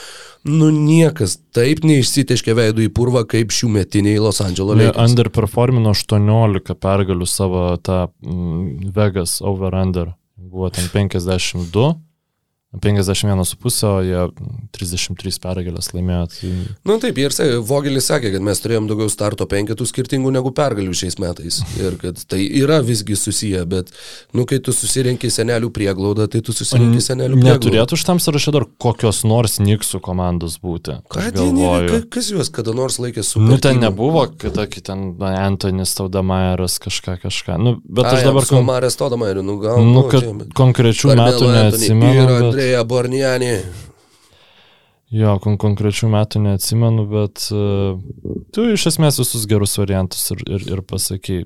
S3: nu niekas taip neišsiteškė veidų į purvą kaip šių metiniai Los
S4: Jie
S3: Lakers.
S4: underperformino 18 pergalių savo tą mm, Vegas over-under. Buvo ten 52, 51,5, o jie 33 pergalės laimėjo. Tai...
S3: Nu taip, ir Vogelis sakė, kad mes turėjom daugiau starto penketų skirtingų negu pergalių šiais metais. Ir kad tai yra visgi susiję, bet, nu, kai tu susirenki senelių prieglaudą, tai tu susirenki senelių prieglaudą.
S4: Neturėtų šitam sąraše dar kokios nors Niksų komandos būti. Galvoju.
S3: ka- kas juos kada nors laikė su...
S4: Nu, ten nebuvo, kad aki ten na, Antonis Taudamajeras kažką kažką. Nu, bet aš dabar... kon-
S3: Marės Todama ir, nu, gal...
S4: Nu,
S3: nu,
S4: kad
S3: čia, bet-
S4: konkrečių metų neatsimenu.
S3: Andrėja Borniani.
S4: Jo, kon konkrečių metų neatsimenu, bet uh, tu iš esmės visus gerus variantus ir, ir, ir pasakai.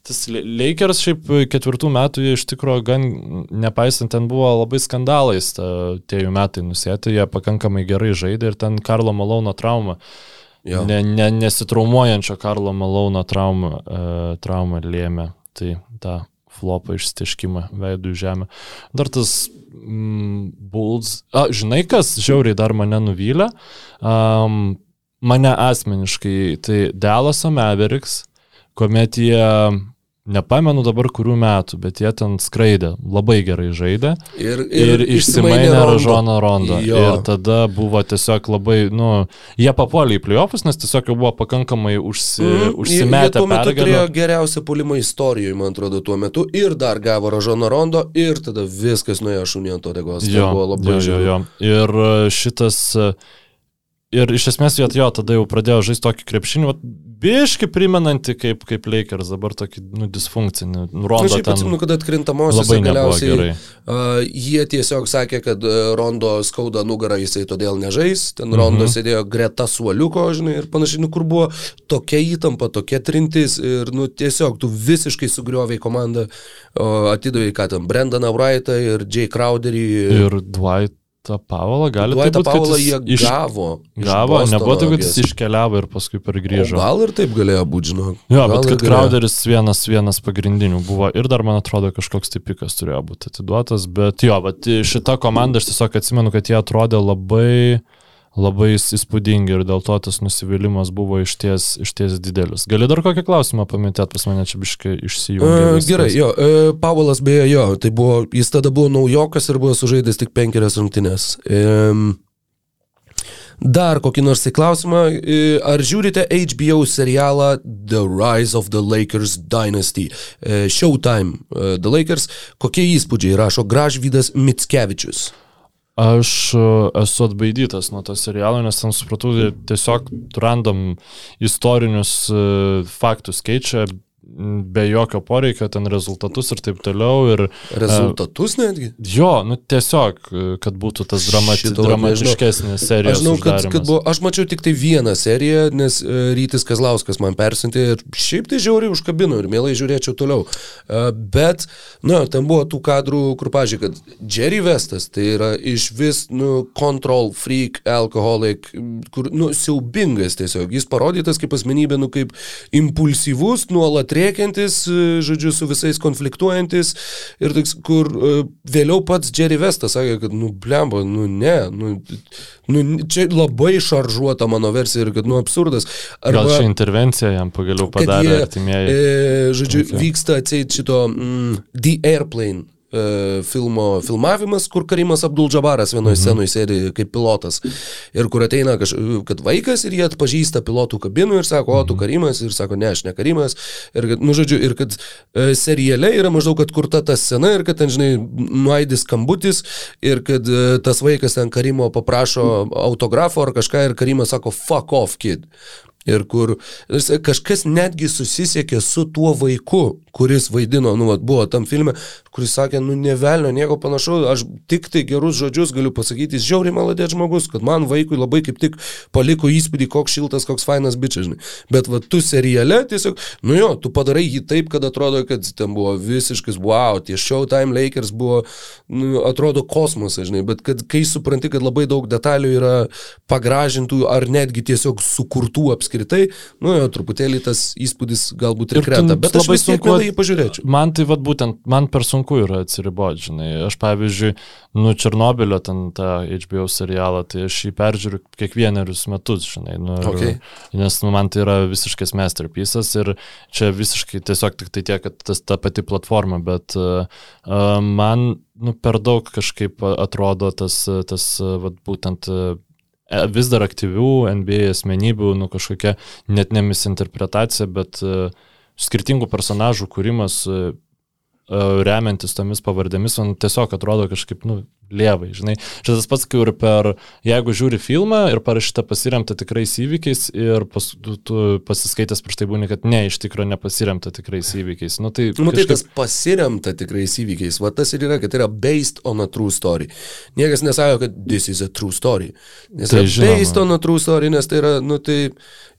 S4: Tas Lakers šiaip ketvirtų metų jie iš tikrųjų gan, nepaisant, ten buvo labai skandalais ta, tie jų metai nusėti, jie pakankamai gerai žaidė ir ten Karlo Malauno trauma,
S3: Jo.
S4: ne, ne, nesitraumuojančio Karlo Malauno trauma, uh, trauma lėmė tai tą flopą išstiškimą veidų žemę. Dar tas mm, Bulls, a, žinai kas, žiauriai dar mane nuvylė, um, mane asmeniškai, tai Dallaso Mavericks, kuomet jie nepamenu dabar kurių metų, bet jie ten skraidė, labai gerai žaidė.
S3: Ir,
S4: Ir, ir išsimainė Ražoną Rondą.
S3: Jo.
S4: Ir tada buvo tiesiog labai, nu, jie papuolė į playoffus, nes tiesiog jau buvo pakankamai užsi, mm, užsimetę
S3: Jie metu turėjo geriausią pulimą istorijoje, man atrodo, tuo metu. Ir dar gavo Ražono Rondo ir tada viskas nuėjo šunį ant odegos. Tai
S4: Jo,
S3: buvo labai
S4: jo, jo, jo. Ir e, šitas... e, Ir iš esmės jo, jo tada jau pradėjo žaisti tokį krepšinį, vat, biški primenantį kaip, kaip Lakers, dabar tokį, nu, disfunkcinį. Nu,
S3: Aš
S4: Rondo
S3: šiaip
S4: ten
S3: atsimenu, kad
S4: nebuvo
S3: galiausiai uh, jie tiesiog sakė, kad uh, Rondo skauda nugarą, jisai todėl nežais. Ten Rondo
S4: Mhm.
S3: sėdėjo greta suoliuko, žinai, ir panašiai, nu, kur buvo tokia įtampa, tokia trintis ir, nu, tiesiog tu visiškai sugrioviai komandą, uh, atidavai, ką ten, Brendaną Wrightą ir Jay Crowderį.
S4: Ir Dwightą Pavalą gali
S3: Duetą
S4: būt, kad
S3: Paulą
S4: jis
S3: jie
S4: iš-
S3: gavo.
S4: Gavo, nebuvo taip, kad jis iškeliavo ir paskui per
S3: O. Gal ir taip galėjo būti, žinok.
S4: Jo,
S3: Gal
S4: bet kad. Crowderis vienas, vienas pagrindinių buvo ir dar, man atrodo, kažkoks tai pikas turėjo būti atiduotas, bet jo, bet šita komanda, aš tiesiog atsimenu, kad jie atrodė labai, labai įs- įspūdingi ir dėl to tas nusivylimas buvo išties, išties didelis. Gali dar kokį klausimą paminėti, pas mane čia biškai išsijungė.
S3: E, Gerai, jo, e, Paulas beje, jo, tai buvo, jis tada buvo naujokas ir buvo sužaidęs tik penkerias rungtynes. E, dar kokį nors į klausimą, e, ar žiūrite HBO serialą The Rise of the Lakers Dynasty? E, Showtime e, The Lakers, kokie įspūdžiai rašo Gražvydas Mitskevičius?
S4: Aš e, esu atbaidytas nuo to serialo, nes ten supratau, tiesiog randam istorinius e, faktus keičia be jokio poreikio, ten rezultatus ir taip toliau. Ir,
S3: Rezultatus netgi?
S4: jo, nu tiesiog, e, kad būtų tas dramati, dramatiškesnis serijos.
S3: Aš žinau, kad, kad buvo, aš mačiau tik tai vieną seriją, nes uh, Rytis Kazlauskas man persintė ir šiaip tai žiauriai užkabino ir mielai žiūrėčiau toliau. Bet, na, ten buvo tų kadrų, kur, pažiūrėjau, kad Jerry Vestas tai yra iš vis, nu, control freak, alkoholik, kur, nu, siaubingas tiesiog. Jis parodytas kaip asmenybė, nu, kaip impulsyvus, nuolat rėkiantis, e, žodžiu, su visais konfliktuojantis ir toks, kur uh, vėliau pats Jerry Vestas sakė, kad, nu, blemba, nu, ne, nu, nu, čia labai šaržuota mano versija ir kad, nu, absurdas.
S4: Gal čia intervencija jam pagaliau padarė
S3: jie,
S4: artimieji.
S3: E, žodžiu,
S4: Okay.
S3: vyksta atseit šito mm, The Airplane e, filmo filmavimas, kur Karimas Abdul-Jabaras vienoje mhm. scenoje sėdi kaip pilotas. Ir kur ateina kaž, kad vaikas ir jie atpažįsta pilotų kabinų ir sako, o tu Karimas, ir sako, ne, aš ne Karimas. Ir, kad, nu, žodžiu, ir kad e, seriale yra maždaug atkurta ta scena ir kad ten, žinai, nuaidis skambutis ir kad e, tas vaikas ten Karimo paprašo autografo ar kažką ir Karimas sako, fuck off, kid. Ir kur jis- kažkas netgi susisiekė su tuo vaiku, kuris vaidino, nu, vat, buvo tam filme, kuris sakė, nu, nevelnio, nieko panašaus, aš tik tai gerus žodžius galiu pasakyti, jis žiauriai maladėt žmogus, kad man vaikui labai kaip tik paliko įspūdį, koks šiltas, koks fainas bičias, žinai. Bet va, tu seriale tiesiog, nu jo, tu padarai jį taip, kad atrodo, kad ten buvo visiškas, wow, tie Showtime Lakers buvo, nu, atrodo kosmosas, žinai, bet kad kai supranti, kad labai daug detalių yra pagražintų ar netgi tiesiog sukurtų apskritai, nu jo, truputėlį tas įspūdis galbūt ir
S4: Ir
S3: krenta, bet aš
S4: labai sunku
S3: jį pažiūrėčiau.
S4: Man tai vad būtent, man per sunku yra atsiriboti, žinai. Aš pavyzdžiui, nu, Černobilio ten tą HBO serialą, tai aš jį peržiūriu kiekvienerius metus, žinai. Nu, ir-
S3: Okay.
S4: Nes nu, man tai yra visiškas masterpiece'as ir čia visiškai tiesiog tik tai tiek, kad tas ta pati platforma, bet uh, man nu, per daug kažkaip atrodo tas, tas uh, vat, būtent e, vis dar aktyvių NBA asmenybių, nu kažkokia net ne misinterpretacija, bet uh, skirtingų personažų kūrimas uh, remiantis tomis pavardėmis, man tiesiog atrodo kažkaip, nu, lievai, žinai. Čia tas pats, kai ir per, jeigu žiūri filmą ir parašyta pasiremta tikrais įvykiais ir pas, tu, tu pasiskaitęs prieš tai būni, kad ne, iš tikrųjų nepasiremta tikrais įvykiais. Nu, tai
S3: Nu, tai
S4: kažkaip-
S3: tas pasiremta tikrais įvykiais, va tas ir yra, kad tai yra based on a true story. Niekas nesako, kad this is a true story. Nes
S4: Tai žinoma.
S3: based on a true story, nes tai yra, nu tai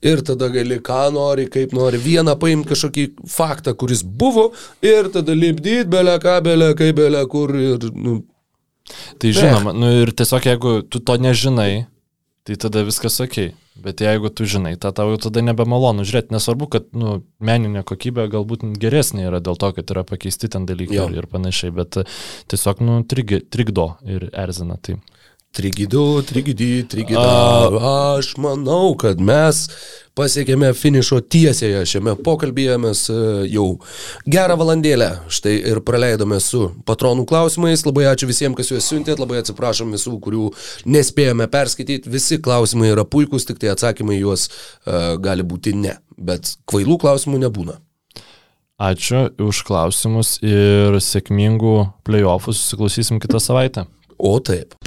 S3: ir tada gali ką nori, kaip nori, vieną paimti kažkokį faktą, kuris buvo ir tada lipdyti belę kaip, belę kur ir, nu,
S4: Tai žinoma, nu ir tiesiog jeigu tu to nežinai, tai tada viskas ok. Bet jeigu tu žinai, tą tau jau tada nebemalonu žiūrėti. Nesvarbu, kad nu, meninė kokybė galbūt geresnė yra dėl to, kad yra pakeisti ten dalykai ir, ir panašiai, bet tiesiog nu, trigi, trikdo ir erzina. Tai.
S3: Trigidu, trigidi, trigida. Aš manau, kad mes pasiekėme finišo tiesėje šiame pokalbėje. Mes e, jau gerą valandėlę štai ir praleidome su patronų klausimais. Labai ačiū visiems, kas juos siuntėt, labai atsiprašom visų, kurių nespėjome perskaityti. Visi klausimai yra puikūs, tik tai atsakymai juos uh, gali būti ne. Bet kvailų klausimų nebūna.
S4: Ačiū už klausimus ir sėkmingų playoffų susiklausysim kitą savaitę.
S3: O taip.